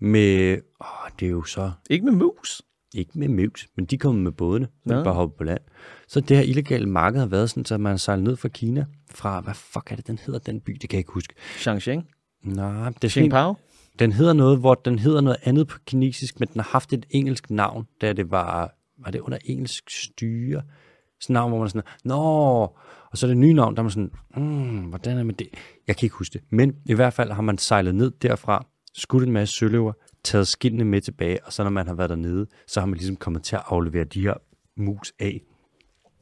med, åh, det er jo så Ikke med mus. ikke med mus, men de kommer med bådene, Nå. ja. bare hoppe på land. Så det her illegale marked har været sådan, så man sejler ned fra Kina, fra, hvad fuck er det, den hedder, den by, det kan jeg ikke huske. Shang-Chi? Nej, det er sådan, en- Pao? den hedder noget, hvor den hedder noget andet på kinesisk, men den har haft et engelsk navn, da det var, var det under engelsk styre? Sådan navn, hvor man sådan, nå, og så er det nye navn, der er man sådan, mm, hvordan er med det? Jeg kan ikke huske det. Men i hvert fald har man sejlet ned derfra, skudt en masse søløver, taget skinnene med tilbage, og så når man har været dernede, så har man ligesom kommet til at aflevere de her mus af.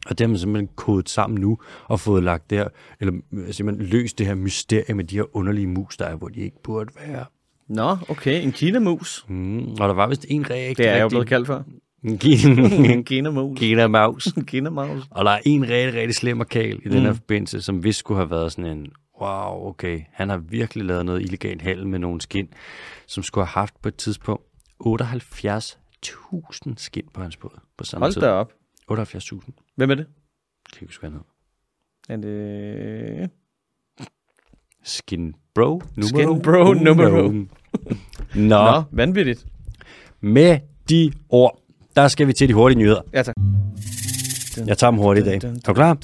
Og det har man simpelthen kodet sammen nu, og fået lagt der, eller øh, simpelthen løst det her mysterie med de her underlige mus, der er, hvor de ikke burde være. Nå, okay. En kinamus. Mm, og der var vist en rigtig... Det er jeg jo blevet kaldt for. En Kina- En kinamus. Kina Maus. En kinamus. Og der er en rigtig, rigtig slem kal i den her Mm. forbindelse, som vist skulle have været sådan en, wow, okay, han har virkelig lavet noget illegalt handel med nogle skin, som skulle have haft på et tidspunkt 78.000 skin på hans båd på samme Hold tid. da op. 78.000. Hvem er det? Kan jeg huske, hvad han. Er det... Skin Bro numero. Skin Bro numero. Nå, Nå, vanvittigt. med de ord, der skal vi til de hurtige nyheder. Ja, tak. Jeg tager dem hurtigt i dag. Er du klar?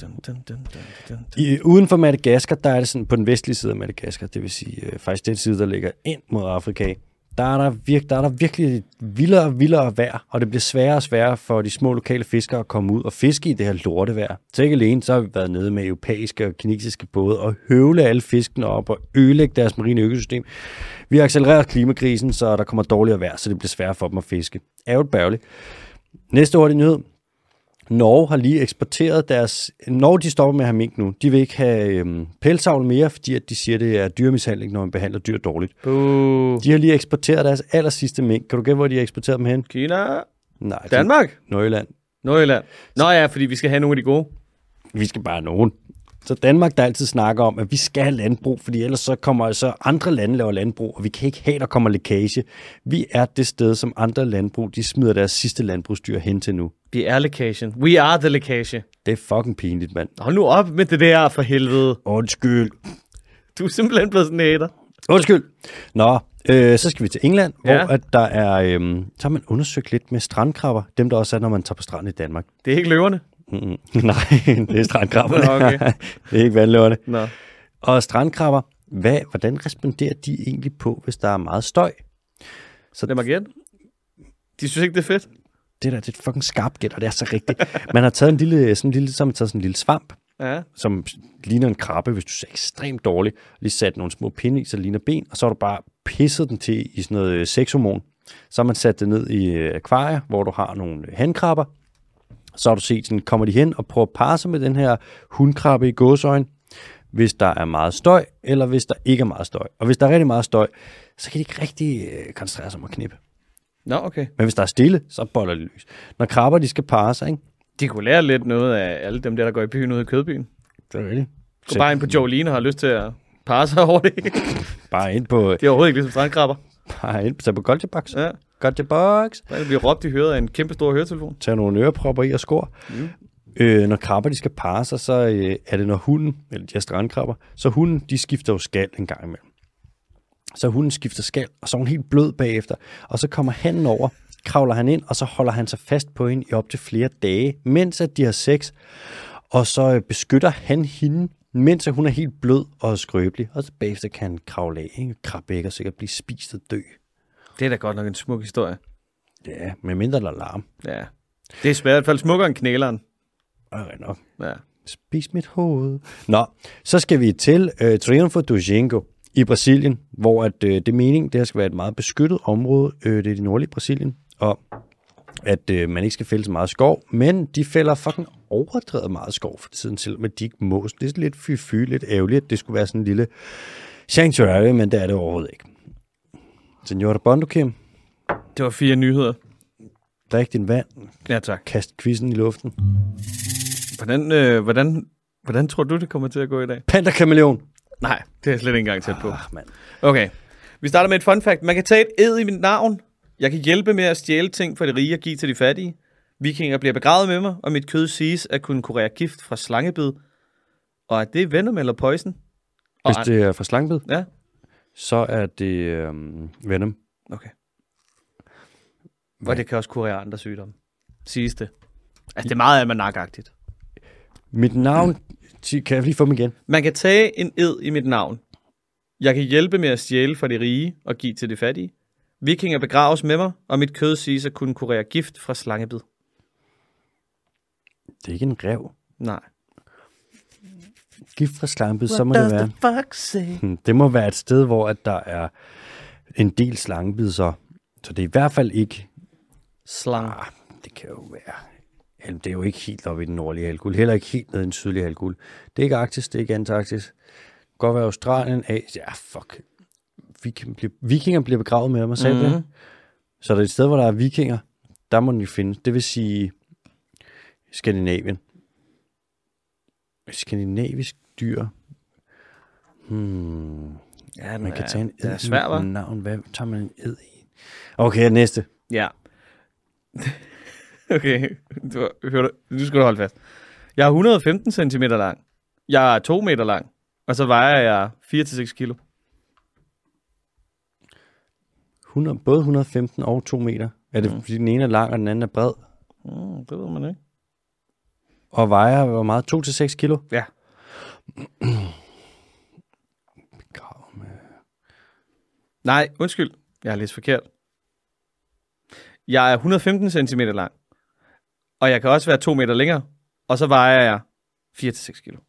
I, uden for Madagaskar, der er det sådan på den vestlige side af Madagaskar, det vil sige øh, faktisk den side, der ligger ind mod Afrika, der er der, virk, der er der virkelig vildere og vildere vejr, og det bliver sværere og sværere for de små lokale fiskere at komme ud og fiske i det her lortevejr. Så ikke alene, så har vi været nede med europæiske og kinesiske både og høvle alle fiskene op og ødelægge deres marine økosystem. Vi har accelereret klimakrisen, så der kommer dårligere vejr, så det bliver sværere for dem at fiske. Ærgerligt bærgerligt. Næste hurtige nyhed. Norge har lige eksporteret deres... Norge, de stopper med at have mink nu. De vil ikke have øhm, pelsavl mere, fordi at de siger, det er dyremishandling, når man behandler dyr dårligt. Buh. De har lige eksporteret deres aller sidste mink. Kan du gætte, hvor de har eksporteret dem hen? Kina. Nej, Danmark. er Nordjylland. Nordjylland. Nå ja, fordi vi skal have nogle af de gode. Vi skal bare have nogen. Så Danmark, der altid snakker om, at vi skal have landbrug, fordi ellers så kommer så andre lande laver landbrug, og vi kan ikke have, der kommer lækage. Vi er det sted, som andre landbrug, de smider deres sidste landbrugsdyr hen til nu. Vi er lækagen. We are the lækage. Det er fucking pinligt, mand. Hold nu op med det der for helvede. Undskyld. Du er simpelthen blevet sådan en hater. Undskyld. Nå, øh, så skal vi til England, Ja. hvor at der er, øh, så har man undersøgt lidt med strandkrabber. Dem, der også er, når man tager på stranden i Danmark. Det er ikke løverne. Mm, nej, det er strandkrabberne. Nå, okay. det er ikke vandløverne. Nå. Og strandkrabber, hvad, hvordan responderer de egentlig på, hvis der er meget støj? Så Lad mig gætte. De synes ikke, det er fedt. det der, det er et fucking skarpt gæt, og det er så rigtigt. Man har taget en lille, sådan en lille, så har man taget sådan en lille svamp, Ja. som ligner en krabbe, hvis du ser ekstremt dårlig. Lige sat nogle små pinde i, så det ligner ben, og så har du bare pisset den til i sådan noget øh, sexhormon. Så har man sat det ned i øh, akvarier, hvor du har nogle øh, handkrabber. Så har du set, sådan, kommer de hen og prøver at parre sig med den her hundkrabbe i gåsøjne, hvis der er meget støj, eller hvis der ikke er meget støj. Og hvis der er rigtig meget støj, så kan de ikke rigtig øh, koncentrere sig om at knippe. Nå, okay. Men hvis der er stille, så boller de løs. Når krabber, de skal parre sig, ikke? De kunne lære lidt noget af alle dem der, der går i byen ude i Kødbyen. Det er rigtigt. Gå bare ind på Jolene og har lyst til at parre sig over det. Bare ind på, De er overhovedet ikke ligesom strandkrabber. Bare ind på, Goltebox. Ja. Goltebox. Der bliver råbt i høret af en kæmpe stor høretelefon. Tag nogle ørepropper i og skor. Mm. Øh, når krabber de skal parre sig, så øh, er det når hunden, eller de her strandkrabber, så hunden de skifter jo skal en gang imellem. Så hunden skifter skal, og så er hun helt blød bagefter. Og så kommer han over, kravler han ind, og så holder han sig fast på hende i op til flere dage, mens at de har sex. Og så øh, beskytter han hende, mens hun er helt blød og skrøbelig. Og så bagefter kan han kravle af, ikke? Krabbe ikke og sikkert blive spist og dø. Det er da godt nok en smuk historie. Ja, med mindre der er larm. Ja. Det er svært, i hvert fald smukkere end knæleren. Okay, nok. Ja. Spis mit hoved. Nå, så skal vi til øh, Triunfo do Jingo i Brasilien, hvor at, øh, det er meningen, det her skal være et meget beskyttet område. Øh, det er det nordlige Brasilien, og at øh, man ikke skal fælde så meget skov, men de fælder fucking overdrevet meget skov for tiden, selvom at de ikke må. Så Det er sådan lidt fy-fy, lidt ærgerligt, at det skulle være sådan en lille sanctuary, men det er det overhovedet ikke. Senor Bondo Kim, Det var fire nyheder. drik din vand, Ja, tak. kast quizzen i luften. Hvordan, øh, hvordan, hvordan tror du, det kommer til at gå i dag? Panda Kameleon. Nej, det er slet ikke engang tæt på. Ah, mand. Okay. Vi starter med et fun fact. Man kan tage et ed i mit navn. Jeg kan hjælpe med at stjæle ting fra de rige og give til de fattige. Vikinger bliver begravet med mig, og mit kød siges at kunne kurere gift fra slangebid. Og er det venom eller poison? Og Hvis det er for slangbid, Ja, så er det øhm, Venom. okay. Og det kan også kurere andre sygdomme. Siges det. Altså, det er meget almanakagtigt. Mit navn, kan jeg lige få dem igen? Man kan tage en ed i mit navn. Jeg kan hjælpe med at stjæle fra de rige og give til de fattige. Vikinger begraves med mig, og mit kød siges at kunne kurere gift fra slangebid. Det er ikke en rev. Nej. Gift fra slangebid, så må det være. fuck say? Hmm, Det må være et sted, hvor at der er en del slangebid, så. Så det er i hvert fald ikke... Slang. Ah, det kan jo være... Jamen, det er jo ikke helt oppe i den nordlige halvkugle. Heller ikke helt nede i den sydlige halvkugle. Det er ikke Arktis, det er ikke Antarktis. Det kan godt være Australien, Asien. Ja, fuck. Vikinger bliver, vikinger bliver begravet med mig, sagde mm-hmm. det? Så der er et sted, hvor der er vikinger. Der må den jo findes. Det vil sige Skandinavien. Skandinavisk dyr. Hmm. Ja, Man kan tage en det er ed svært, hva'? navn. Hvad tager man en ed i? Okay, næste. Ja. okay, du, hør du, du skal du holde fast. Jeg er 115 cm lang. Jeg er 2 meter lang. Og så vejer jeg 4-6 kilo. 100, både 115 og 2 meter. Er det, mm. fordi den ene er lang, og den anden er bred? Mm, det ved man ikke. Og vejer hvor meget? 2-6 kilo? Ja. Begrav med... Nej, undskyld. Jeg har læst forkert. Jeg er 115 cm lang. Og jeg kan også være 2 meter længere. Og så vejer jeg 4-6 kilo.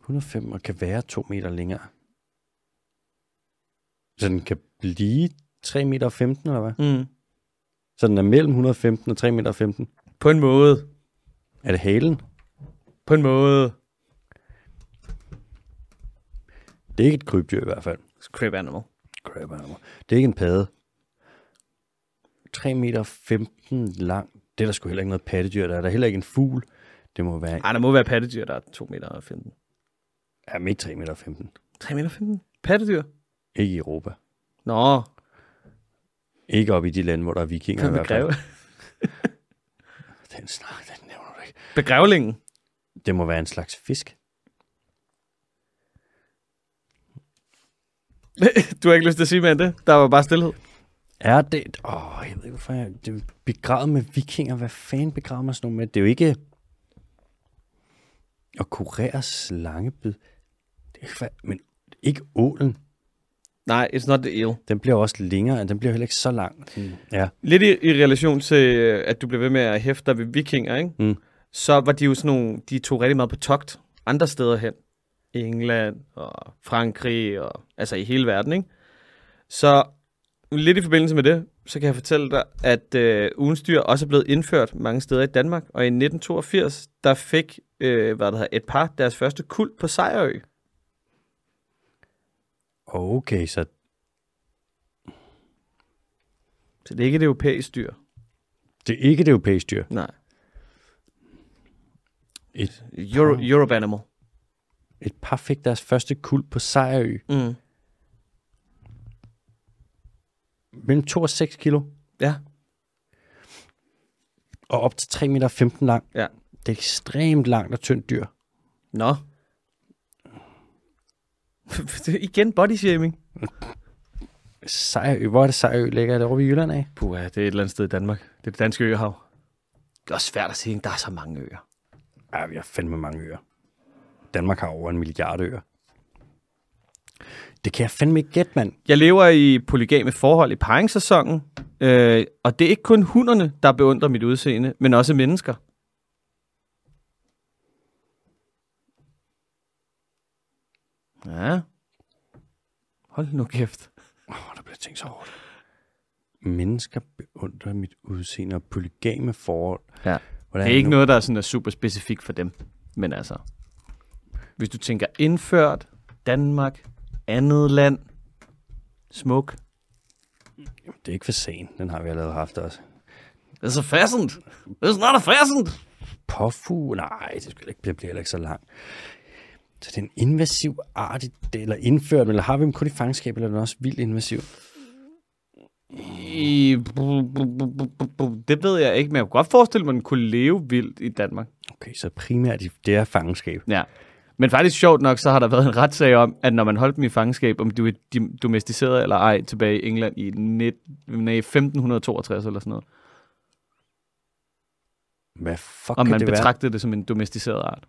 105 og kan være 2 meter længere. Så den kan blive 3 meter og 15, eller hvad? Mm. Så den er mellem 115 og 3 meter og 15. På en måde. Er det halen? På en måde. Det er ikke et krybdyr i hvert fald. Crab animal. Crab animal. Det er ikke en padde. 3 meter og 15 lang. Det er der sgu heller ikke noget pattedyr. Der er der heller ikke en fugl. Det må være... Ej, der må være pattedyr, der er 2 meter og 15. Ja, men ikke 3 meter 15. 3 meter 15? Pattedyr? Ikke i Europa. Nå, Ikke op i de lande, hvor der er vikinger i hvert fald. Den snak, den nævner du ikke. Begrævlingen. Det må være en slags fisk. du har ikke lyst til at sige mere end det? Der var bare stillhed. Er det... Åh, jeg ved ikke, hvorfor jeg... Det er begravet med vikinger. Hvad fanden begraver man sådan noget med? Det er jo ikke... At kurere slangebid. Det er, men ikke ålen. Nej, it's not the eel. Den bliver også længere. Den bliver heller ikke så lang. Sådan, ja. Lidt i, i relation til, at du blev ved med at hæfte dig ved vikinger, ikke? Mm. så var de jo sådan nogle, de tog rigtig meget på togt andre steder hen. England og Frankrig, og, altså i hele verden, ikke? Så lidt i forbindelse med det, så kan jeg fortælle dig, at øh, ugens dyr også er blevet indført mange steder i Danmark. Og i 1982, der fik øh, hvad der hedder, et par deres første kuld på Sejrø. Okay, så Så det er ikke et europæisk dyr. det er ikke det europæiske dyr. Nej. Et, Euro, Europe animal. et par fik deres første kuld på Sejrø. Mm. Mellem 2 og 6 kilo. Ja. Og op til 3 meter 15 lang. Ja. Det er ekstremt langt og tyndt dyr. Nå. Er Igen body shaming. Sejrø, hvor er det Sejrø ligger? Er det over ved Jylland af? Puh, det er et eller andet sted i Danmark. Det er det danske øhav. Det er også svært at sige, der er så mange øer. Ja, vi har fandme mange øer. Danmark har over en milliard øer. Det kan jeg fandme ikke gætte, mand. Jeg lever i polygame forhold i paringssæsonen, øh, og det er ikke kun hunderne, der beundrer mit udseende, men også mennesker. Ja. Hold nu kæft. Åh, oh, der bliver tænkt så hårdt. Mennesker beundrer mit udseende og polygame forhold. Ja. Hvordan Det er ikke nu? noget, der er, sådan er super specifikt for dem. Men altså, hvis du tænker indført, Danmark, andet land, smuk. Det er ikke for sen. Den har vi allerede haft også. It's a pheasant. It's not a pheasant. Påfugl? Nej, det, skal ikke, det bliver heller ikke så langt. Så det er en invasiv art, eller indført, eller har vi dem kun i fangenskab, eller er den også vildt invasiv? I, det ved jeg ikke, men jeg kunne godt forestille mig, at den kunne leve vildt i Danmark. Okay, så primært det er fangenskab. Ja. Men faktisk sjovt nok, så har der været en retssag om, at når man holdt dem i fangenskab, om de var domesticeret eller ej tilbage i England i 19, nej, 1562 eller sådan noget. Hvad fuck Om man det være? betragtede det som en domesticeret art.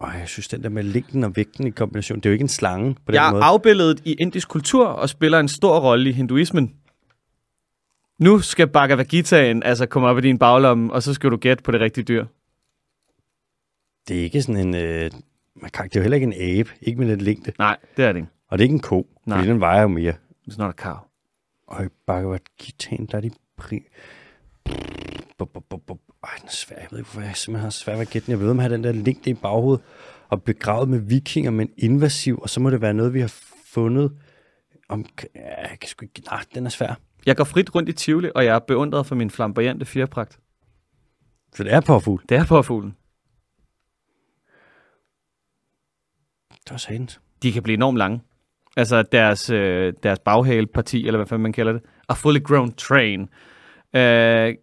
Ej, jeg synes, den der med længden og vægten i kombination, det er jo ikke en slange på den Jeg måde. er afbildet i indisk kultur og spiller en stor rolle i hinduismen. Nu skal Bhagavad Gitaen altså komme op i din baglomme, og så skal du gætte på det rigtige dyr. Det er ikke sådan en... Øh, man kan, det er jo heller ikke en abe, ikke med lidt længde. Nej, det er det ikke. Og det er ikke en ko, Nej. fordi den vejer jo mere. It's not a cow. Og i Bhagavad Gitaen, der er de pri... Bup, bup, bup, bup. Ej, den er svær. Jeg ved ikke, hvorfor jeg simpelthen har svært ved at gætte den. Jeg ved, om har den der længde i baghovedet og begravet med vikinger, men invasiv, og så må det være noget, vi har fundet om... Ja, jeg kan sgu ikke... Nej, den er svær. Jeg går frit rundt i Tivoli, og jeg er beundret for min flamboyante fjerpragt. Så det er påfugl. Det er påfuglen. Det var satans. De kan blive enormt lange. Altså deres, øh, deres baghaleparti, eller hvad fanden man kalder det. A fully grown train. Uh,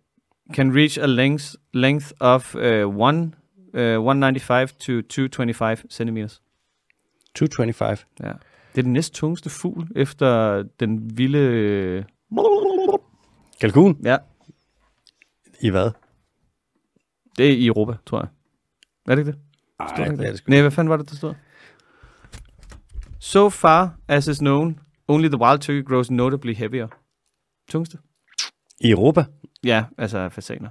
can reach a length, length of uh, one, uh, 195 to 225 centimeters. 225. Ja. Det er den næst tungeste fugl, efter den vilde... øh, Kalkun? Ja, I hvad? det er i Europa, tror jeg. Er det ikke det? Ej, Stod der ikke det er det sgu. Nej, hvad fanden var det, der stod? So far as is known, only the wild turkey grows notably heavier. Tungste? I Europa? Ja, altså fasaner.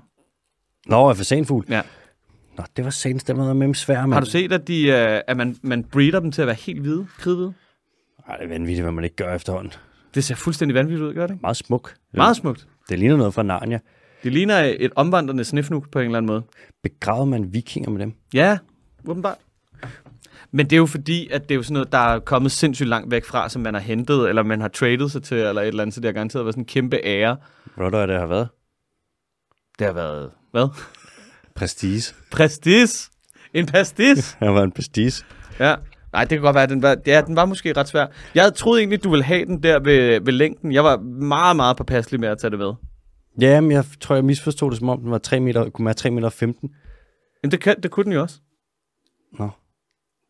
Nå, er fasanfugl? Ja. Nå, det var satans, der var med dem svær, mand. Har du set, at, de, uh, at man, man breeder dem til at være helt hvide, kridhvide? Ej, det er vanvittigt, hvad man ikke gør efterhånden. Det ser fuldstændig vanvittigt ud, gør det? Meget smuk. Meget smukt. Det ligner noget fra Narnia. Det ligner et omvandrende snifnuk på en eller anden måde. Begravede man vikinger med dem? Ja, åbenbart. Men det er jo fordi, at det er jo sådan noget, der er kommet sindssygt langt væk fra, som man har hentet, eller man har traded sig til, eller et eller andet, så det har garanteret været sådan en kæmpe ære. Hvornår er det har været? Det har været Hvad? Prestige. Prestige. En pastis. Han var en prestige. Ja. Nej, det kan godt være, at den var, ja, den var måske ret svær. Jeg troet egentlig, du ville have den der ved, ved længden. Jeg var meget, meget påpasselig med at tage det med. Ja, men jeg tror, jeg misforstod det, som om den var 3 meter, kunne være 3 meter 15. Jamen, det, kan, det kunne den jo også. Nå,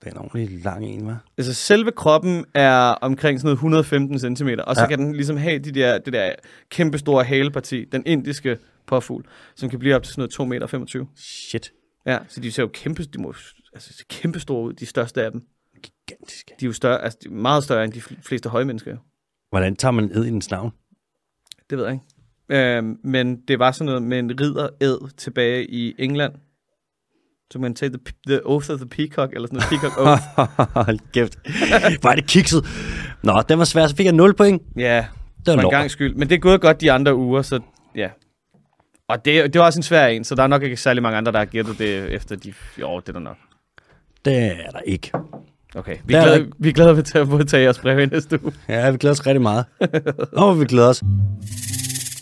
det er en ordentlig lang en, hva'? Altså, selve kroppen er omkring sådan noget 115 cm, og så Ja. kan den ligesom have de der, det der kæmpe store haleparti, den indiske påfugl, som kan blive op til sådan noget 2,25 meter. Shit. Ja, så de ser jo kæmpe, de må, altså, kæmpe store ud, de største af dem. Gigantisk. De er jo større, altså, de er meget større end de fl- fleste høje mennesker. Hvordan tager man ed i dens navn? Det ved jeg ikke. Øhm, men det var sådan noget med en ridder ed tilbage i England. Så man tage the, the Oath of the Peacock, eller sådan noget Peacock Oath. Hold kæft. Hvor er det kikset. Nå, den var svær. Så fik jeg 0 point. ja, Det var for en gang skyld. Men det er gået godt de andre uger, så ja. Og det, det var også en svær en, så der er nok ikke særlig mange andre, der har gættet det efter de... Jo, det er der nok. Det er der ikke. Okay, vi Der er, er glade, vi er glade ved at modtage jeres brev i næste uge. Ja, vi glæder os rigtig meget. Oh, vi glæder os.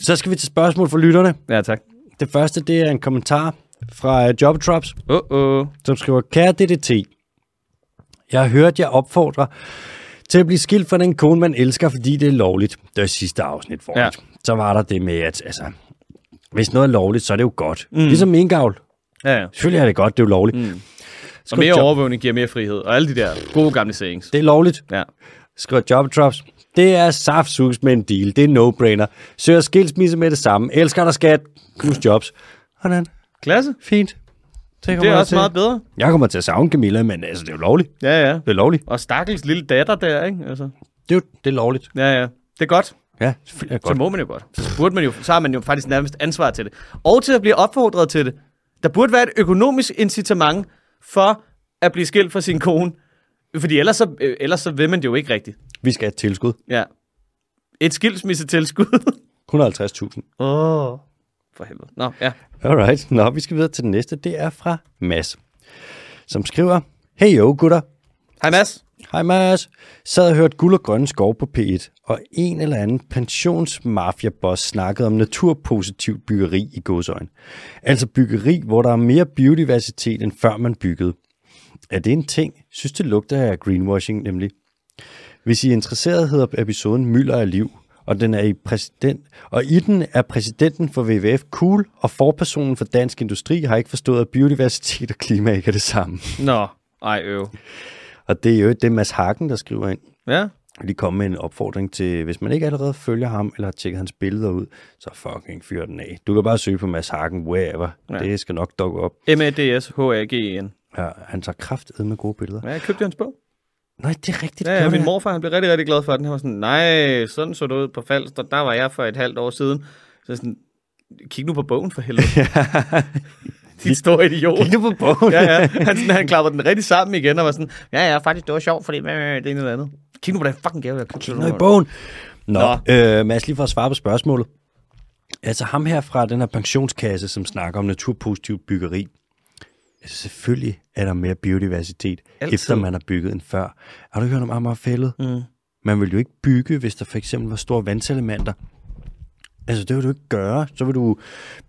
Så skal vi til spørgsmål fra lytterne. Ja, tak. Det første, det er en kommentar fra uh, Jobtrops, Åh, oh, oh. som skriver, Kære DDT, jeg har hørt jer opfordre til at blive skilt fra den kone, man elsker, fordi det er lovligt. Det var sidste afsnit for Ja. Så var der det med, at altså, hvis noget er lovligt, så er det jo godt. Mm. Ligesom minkavl. Ja, ja. Selvfølgelig er det godt, det er jo lovligt. Mm. Og mere overvågning giver mere frihed, og alle de der gode gamle sayings. Det er lovligt. Ja. skriver Jobtrops. Det er saftsus med en deal. Det er no-brainer. Søger skilsmisse med det samme. Elsker dig skat. Knus jobs. Sådan. Klasse. Fint. kommer Det er også til. meget bedre. Jeg kommer til at savne Camilla, men altså, det er jo lovligt. Ja, ja. Det er lovligt. Og stakkels lille datter der, ikke? Altså. Det er jo det er lovligt. Ja, ja. Det er godt. Ja, selvfølgelig er det Så godt. må man jo godt. Så, burde man jo, så har man jo faktisk nærmest ansvar til det. Og til at blive opfordret til det. Der burde være et økonomisk incitament for at blive skilt fra sin kone. Fordi ellers så, ellers så vil man det jo ikke rigtigt. Vi skal have et tilskud. Ja. Et skilsmissetilskud. 150.000. Åh. oh. For helvede. Nå, ja. Alright. Nå, vi skal videre til den næste. Det er fra Mads, som skriver, Hey yo, gutter. Hej Mads. Hej Mads. Sad og hørte Guld og Grønne Skov på P1, og en eller anden pensionsmafia-boss snakkede om naturpositivt byggeri i godsøjen. Altså byggeri, hvor der er mere biodiversitet, end før man byggede. Er det en ting? Synes det lugter af greenwashing nemlig. Hvis I er interesseret, hedder episoden Mylder af liv, og, den er i præsident, og i den er præsidenten for WWF cool, og forpersonen for Dansk Industri har ikke forstået, at biodiversitet og klima ikke er det samme. Nå, ej øv. Og det er jo det er Mads Hagen, der skriver ind. Ja. De kommer med en opfordring til, hvis man ikke allerede følger ham, eller har tjekket hans billeder ud, så fucking fyr den af. Du kan bare søge på Mads Hagen, wherever. Ja. Det skal nok dukke op. M-A-D-S-H-A-G-E-N. Ja, han tager kraft med gode billeder. Ja, jeg købte hans bog. Nej, det er rigtigt. Ja, ja, min morfar han blev rigtig, rigtig glad for den. Han var sådan, nej, sådan så det ud på Falster. Der var jeg for et halvt år siden. Så sådan, kig nu på bogen for helvede. Din store idiot. Kig nu på bogen. ja, ja. Han, sådan, han klappede den rigtig sammen igen og var sådan, ja, ja, faktisk, det var sjovt, fordi det ene eller andet. Kig nu på den fucking gave, jeg købte. Nå, i bogen. Nå, Nå. Øh, Mads, lige for at svare på spørgsmålet. Altså ham her fra den her pensionskasse, som snakker om naturpositivt byggeri. Altså selvfølgelig er der mere biodiversitet, Altid. Efter man har bygget end før. Har du hørt om Amagerfællet? Mm. Man vil jo ikke bygge, hvis der for eksempel var store vandselementer. Altså, det vil du ikke gøre. Så vil du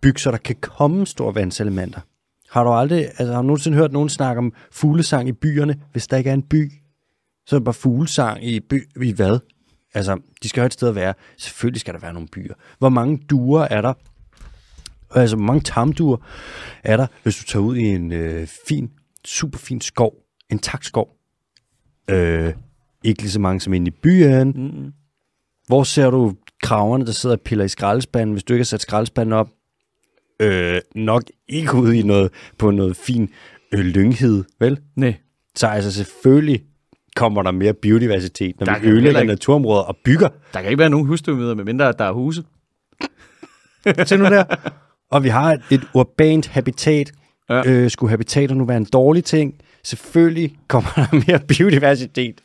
bygge, så der kan komme store vandselementer. Har du aldrig, altså har du nogensinde hørt nogen snakke om fuglesang i byerne, hvis der ikke er en by? Så er det bare fuglesang i by, i hvad? Altså, de skal have et sted at være. Selvfølgelig skal der være nogle byer. Hvor mange duer er der? Altså, hvor mange tamduer er der, hvis du tager ud i en øh, fin, super fin skov? En takskov. Øh, ikke lige så mange som inde i byen. Mm. Hvor ser du kraverne, der sidder og piller i skraldespanden, hvis du ikke har sat skraldespanden op? Øh, nok ikke ude i noget, på noget fin øh, lynghed, vel? Nej. Så altså selvfølgelig kommer der mere biodiversitet, når Der vi ødelægger ikke- naturområder og bygger. Der kan ikke være nogen husdyrmøder, medmindre der er huse. Se nu der. Og vi har et, urbant habitat. Ja. Øh, skulle habitater nu være en dårlig ting? Selvfølgelig kommer der mere biodiversitet.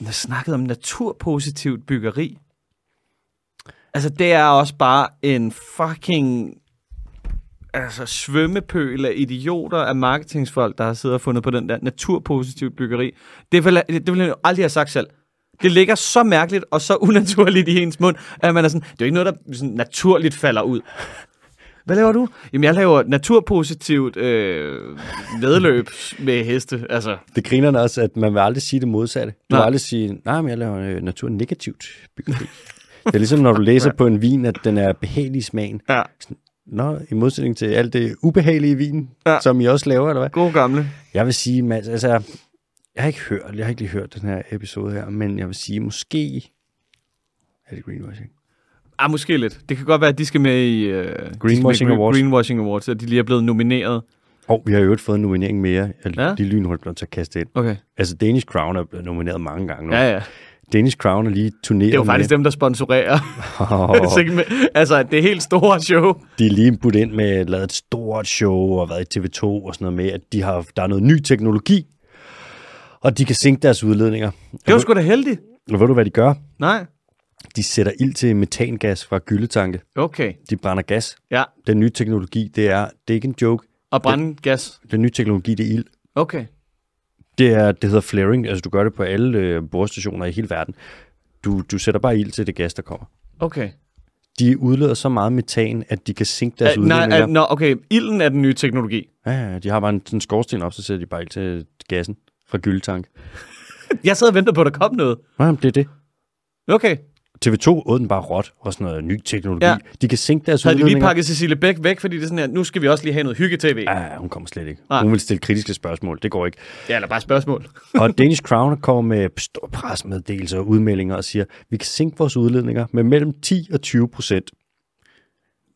Jeg snakkede om naturpositivt byggeri. Altså, det er også bare en fucking altså, svømmepøl af idioter af marketingsfolk, der har siddet og fundet på den der naturpositivt byggeri. Det vil, det vil jeg jo aldrig have sagt selv. Det ligger så mærkeligt og så unaturligt i ens mund, at man er sådan, det er jo ikke noget, der sådan naturligt falder ud. Hvad laver du? Jamen, jeg laver naturpositivt øh, vedløb med heste. Altså, Det griner også, at man vil aldrig sige det modsatte. Du Nej. vil aldrig sige, nej, men jeg laver øh, naturnegativt byggeri. det er ligesom, når du læser på en vin, at den er behagelig i smagen. ja, Nå, i modsætning til alt det ubehagelige vin, ja. som I også laver, eller hvad? god gamle. Jeg vil sige, Mads, altså, jeg har ikke hørt, jeg har ikke lige hørt den her episode her, men jeg vil sige, måske er det greenwashing. Ah, måske lidt. Det kan godt være, at de skal med i øh, de Greenwashing med Awards. Greenwashing Awards, at de lige er blevet nomineret. Og vi har jo øvrigt fået en nominering mere. Ja. lige lynhurtigt blevet til at kaste ind. Okay. Altså, Danish Crown er blevet nomineret mange gange nu. Ja, ja. Danish Crown er lige turneret Det er jo faktisk med. dem, der sponsorerer. Oh, altså, det er helt store show. de er lige budt ind med lavet et stort show og været i TV2 og sådan noget med, at de har, der er noget ny teknologi, og de kan sænke deres udledninger. Det var sgu da heldigt. Og ved du, hvad de gør? Nej. De sætter ild til metangas fra gyldetanke. Okay. De brænder gas. Ja. Den nye teknologi, det er, det er ikke en joke. Og brænde gas. Den nye teknologi, det er ild. Okay. Det, er, det hedder flaring, altså du gør det på alle øh, borestationer i hele verden. Du, du sætter bare ild til det gas, der kommer. Okay. De udleder så meget metan, at de kan sænke deres Uh, nej, udledninger. uh, nå, okay. Ilden er den nye teknologi. Ja, ja, de har bare en, en skorsten op, så sætter de bare ild til gassen fra gyldetank. Jeg sad og ventede på, at der kom noget. Nej, det er det. Okay. TV2 åd den bare råt og sådan noget ny teknologi. Ja. De kan sænke deres Havde de lige pakket Cecilie Bæk væk, fordi det er sådan her, nu skal vi også lige have noget hygge-tv. Ja, hun kommer slet ikke. Nej. Hun vil stille kritiske spørgsmål. Det går ikke. Ja, eller bare spørgsmål. Og Danish Crown kommer med stor presmeddelelser og udmeldinger og siger, vi kan sænke vores udledninger med mellem 10 og 20 procent.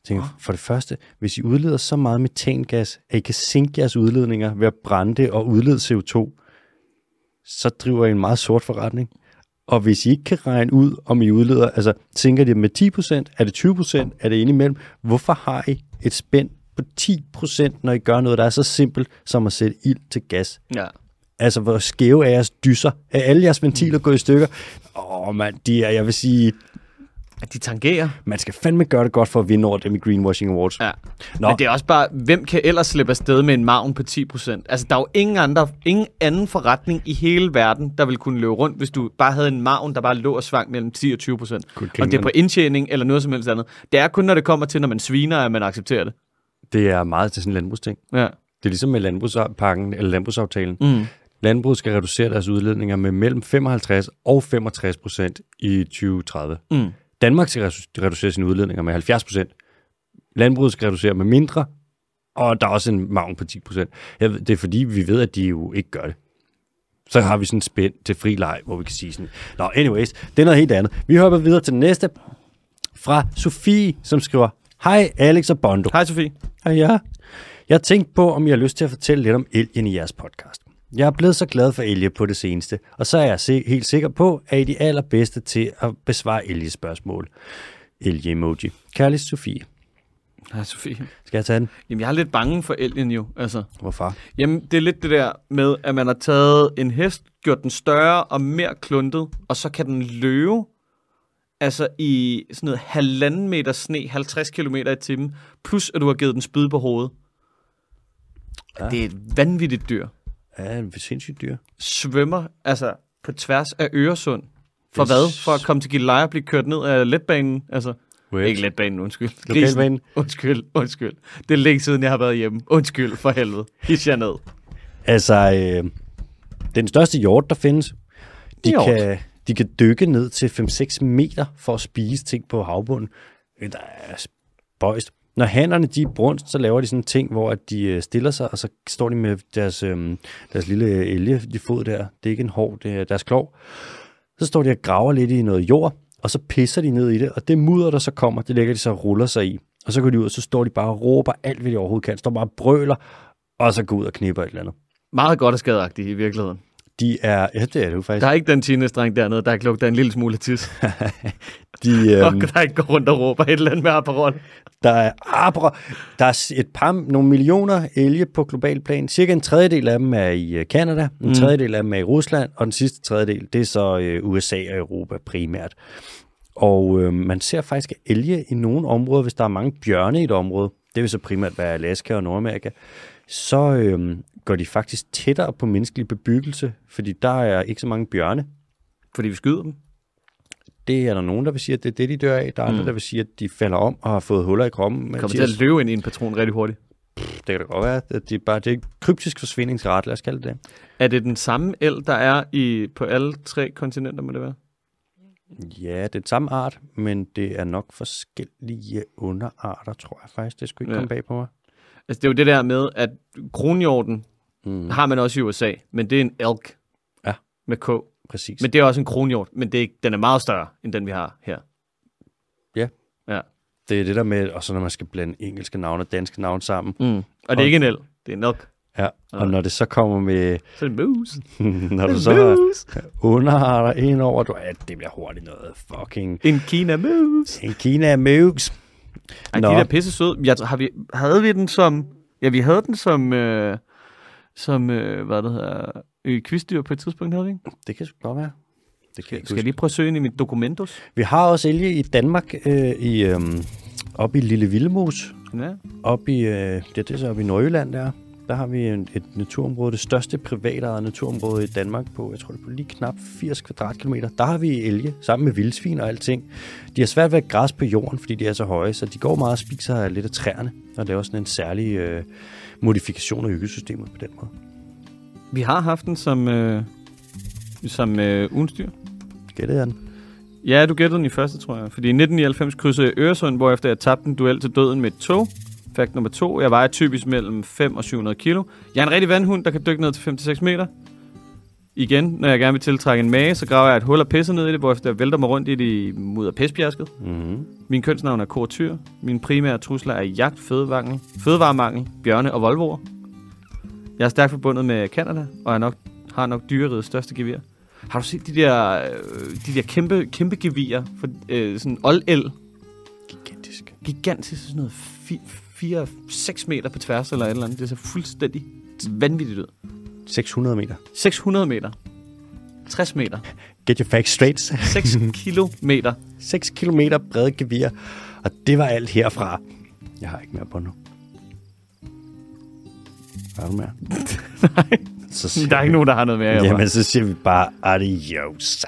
Tænker, for det første, hvis I udleder så meget metangas, at I kan sænke jeres udledninger ved at brænde det og udlede CO2, så driver I en meget sort forretning. Og hvis I ikke kan regne ud, om I udleder, altså tænker de med 10%, er det 20%, er det indimellem, hvorfor har I et spænd på 10%, når I gør noget, der er så simpelt som at sætte ild til gas? Ja. Altså, hvor skæve er jeres dyser? Er alle jeres ventiler gået i stykker? Åh, mand, de er, jeg vil sige, At de tangerer. man skal fandme gøre det godt for at vinde over dem i Greenwashing Awards. Ja. Nå. Men det er også bare, hvem kan ellers slippe afsted med en maven på 10%? Altså, der er jo ingen, andre, ingen anden forretning i hele verden, der ville kunne løbe rundt, hvis du bare havde en maven, der bare lå og svang mellem 10 og 20%. Good Og det er på indtjening eller noget som helst andet. Det er kun, når det kommer til, når man sviner, at man accepterer det. Det er meget til sådan en landbrugsting. Ja. Det er ligesom med landbrugspakken, eller landbrugsaftalen. Mm. Landbruget skal reducere deres udledninger med mellem 55 og 65 procent i 2030. Mm. Danmark skal redu- reducere sine udledninger med 70 procent. Landbruget skal reducere med mindre, og der er også en maven på 10 procent. Det er fordi, vi ved, at de jo ikke gør det. Så har vi sådan en spænd til fri leg, hvor vi kan sige sådan, Nå, anyways, det er noget helt andet. Vi hopper videre til næste fra Sofie, som skriver, Hej Alex og Bondo. Hej Sofie. Hej ja. Jeg har tænkt på, om jeg har lyst til at fortælle lidt om elgen i jeres podcast. Jeg er blevet så glad for elge på det seneste, og så er jeg helt sikker på, at I er de allerbedste til at besvare elgespørgsmål. Elge-emoji. Kærlig Sofie. Hej Sofie. Skal jeg tage den? Jamen, jeg er lidt bange for elgen jo. Altså. Hvorfor? Jamen, det er lidt det der med, at man har taget en hest, gjort den større og mere kluntet, og så kan den løbe altså i sådan noget halvanden meter sne, 50 km i timen, plus at du har givet den spyd på hovedet. Ja. Ja. Det er et vanvittigt dyr. Ja, en sindssygt dyr. Svømmer altså på tværs af Øresund. For Det hvad? For at komme til Gilleleje og blive kørt ned af letbanen? Altså, Wait. ikke letbanen, undskyld. Lokalbanen. Undskyld, undskyld. Det er længe siden, jeg har været hjemme. Undskyld, for helvede. His jer ned. Altså, øh, den største hjort, der findes, de Hjort. kan, de kan dykke ned til 5-6 meter for at spise ting på havbunden. Det er spøjst. Når hænderne de er brunst, så laver de sådan en ting, hvor at de øh, stiller sig, og så står de med deres, øh, deres lille øh, elge, de fod der. Det er ikke en hår, det er deres klov. Så står de og graver lidt i noget jord, og så pisser de ned i det, og det mudder, der så kommer, det lægger de så og ruller sig i. Og så går de ud, og så står de bare og råber alt, hvad de overhovedet kan. Står bare og brøler, og så går ud og knipper et eller andet. Meget godt og skadeagtigt i virkeligheden. De er, ja, det er det jo faktisk. Der er ikke den teenage-dreng dernede, der kan lugte af en lille smule tis. De, Og øhm, der ikke går rundt og råber et eller andet med Aperol. der er abra, der er et par, nogle millioner elge på global plan. Cirka en tredjedel af dem er i øh, Canada, en Mm. tredjedel af dem er i Rusland, og den sidste tredjedel, det er så øh, USA og Europa primært. Og øh, man ser faktisk elge i nogle områder, hvis der er mange bjørne i et område, det vil så primært være Alaska og Nordamerika, så øh, går de faktisk tættere på menneskelig bebyggelse, fordi der er ikke så mange bjørne. Fordi vi skyder dem. Det er der nogen, der vil sige, at det er det, de dør af. Der er andre, Mm. der vil sige, at de falder om og har fået huller i kroppen. Kommer til at løbe ind i en patron rigtig hurtigt. det kan da godt være, det er bare det er kryptisk forsvindingsret, lad os kalde det det. Er det den samme el, der er i på alle tre kontinenter, må det være? Ja, det er den samme art, men det er nok forskellige underarter, tror jeg faktisk. Det skulle ikke ja. komme bag på mig. Altså, det er jo det der med, at kronhjorten Mm, har man også i USA, men det er en elk. Ja. Med K. præcis. Men det er også en kronhjort, men det er, den er meget større, end den vi har her. Det er det der med, og så når man skal blande engelske navne og danske navne sammen. Mm. Og det er ikke en el, det er en elk. Ja, og når det så kommer med, Så er det en mus. når du En så underarter ind over, du, ja, det bliver hurtigt noget fucking En Kina mus. en Kina Moogs. Ej, Nå. de der pisse søde. Jeg, har vi, havde vi den som... Ja, vi havde den som... Øh, som, øh, hvad det hedder... Øh, quizdyr på et tidspunkt, havde vi ikke? Det kan sgu godt være. Det kan jeg, Skal jeg lige prøve at søge ind i mit dokumentos? Vi har også elge i Danmark, øh, i, øh, oppe i Lille Vildemos. Ja. Oppe i, øh, det, det er så oppe i Nordjylland der. Der har vi et naturområde, det største private naturområde i Danmark på, jeg tror det er på lige knap 80 kvadratkilometer. Der har vi elge, sammen med vildsvin og alting. De har svært ved at græsse på jorden, fordi de er så høje, så de går meget og spiser lidt af træerne. Og det er også sådan en særlig øh, modifikation af økosystemet på den måde. Vi har haft den som, øh, som øh, ugenstyr. Gættede jeg den? Ja, du gættede den i første, tror jeg. Fordi i 1999 krydsede jeg Øresund, hvorefter jeg tabte en duel til døden med et tog. Fakt nummer to. Jeg vejer typisk mellem 5 og 700 kilo. Jeg er en rigtig vandhund, der kan dykke ned til 5-6 meter. Igen, når jeg gerne vil tiltrække en mage, så graver jeg et hul og pisser ned i det, hvorefter jeg vælter mig rundt i det i mudder pestbjasket. Mm-hmm. Min kønsnavn er kortyr. Mine primære trusler er jagt, fødevangel, fødevaremangel, bjørne og voldvoer. Jeg er stærkt forbundet med Canada, og er nok, har nok dyreriget største gevir. Har du set de der, øh, de der kæmpe, kæmpe gevier? For, øh, sådan old-el. Gigantisk. Gigantisk, sådan noget 4-6 meter på tværs eller et eller andet. Det ser fuldstændig vanvittigt ud. 600 meter. 600 meter. 60 meter. Get your facts straight. 6 kilometer. 6 kilometer brede gevir. Og det var alt herfra. Jeg har ikke mere på nu. Har du mere? Nej, Så der er ikke nogen, der har noget mere. Jamen, så siger vi bare adios.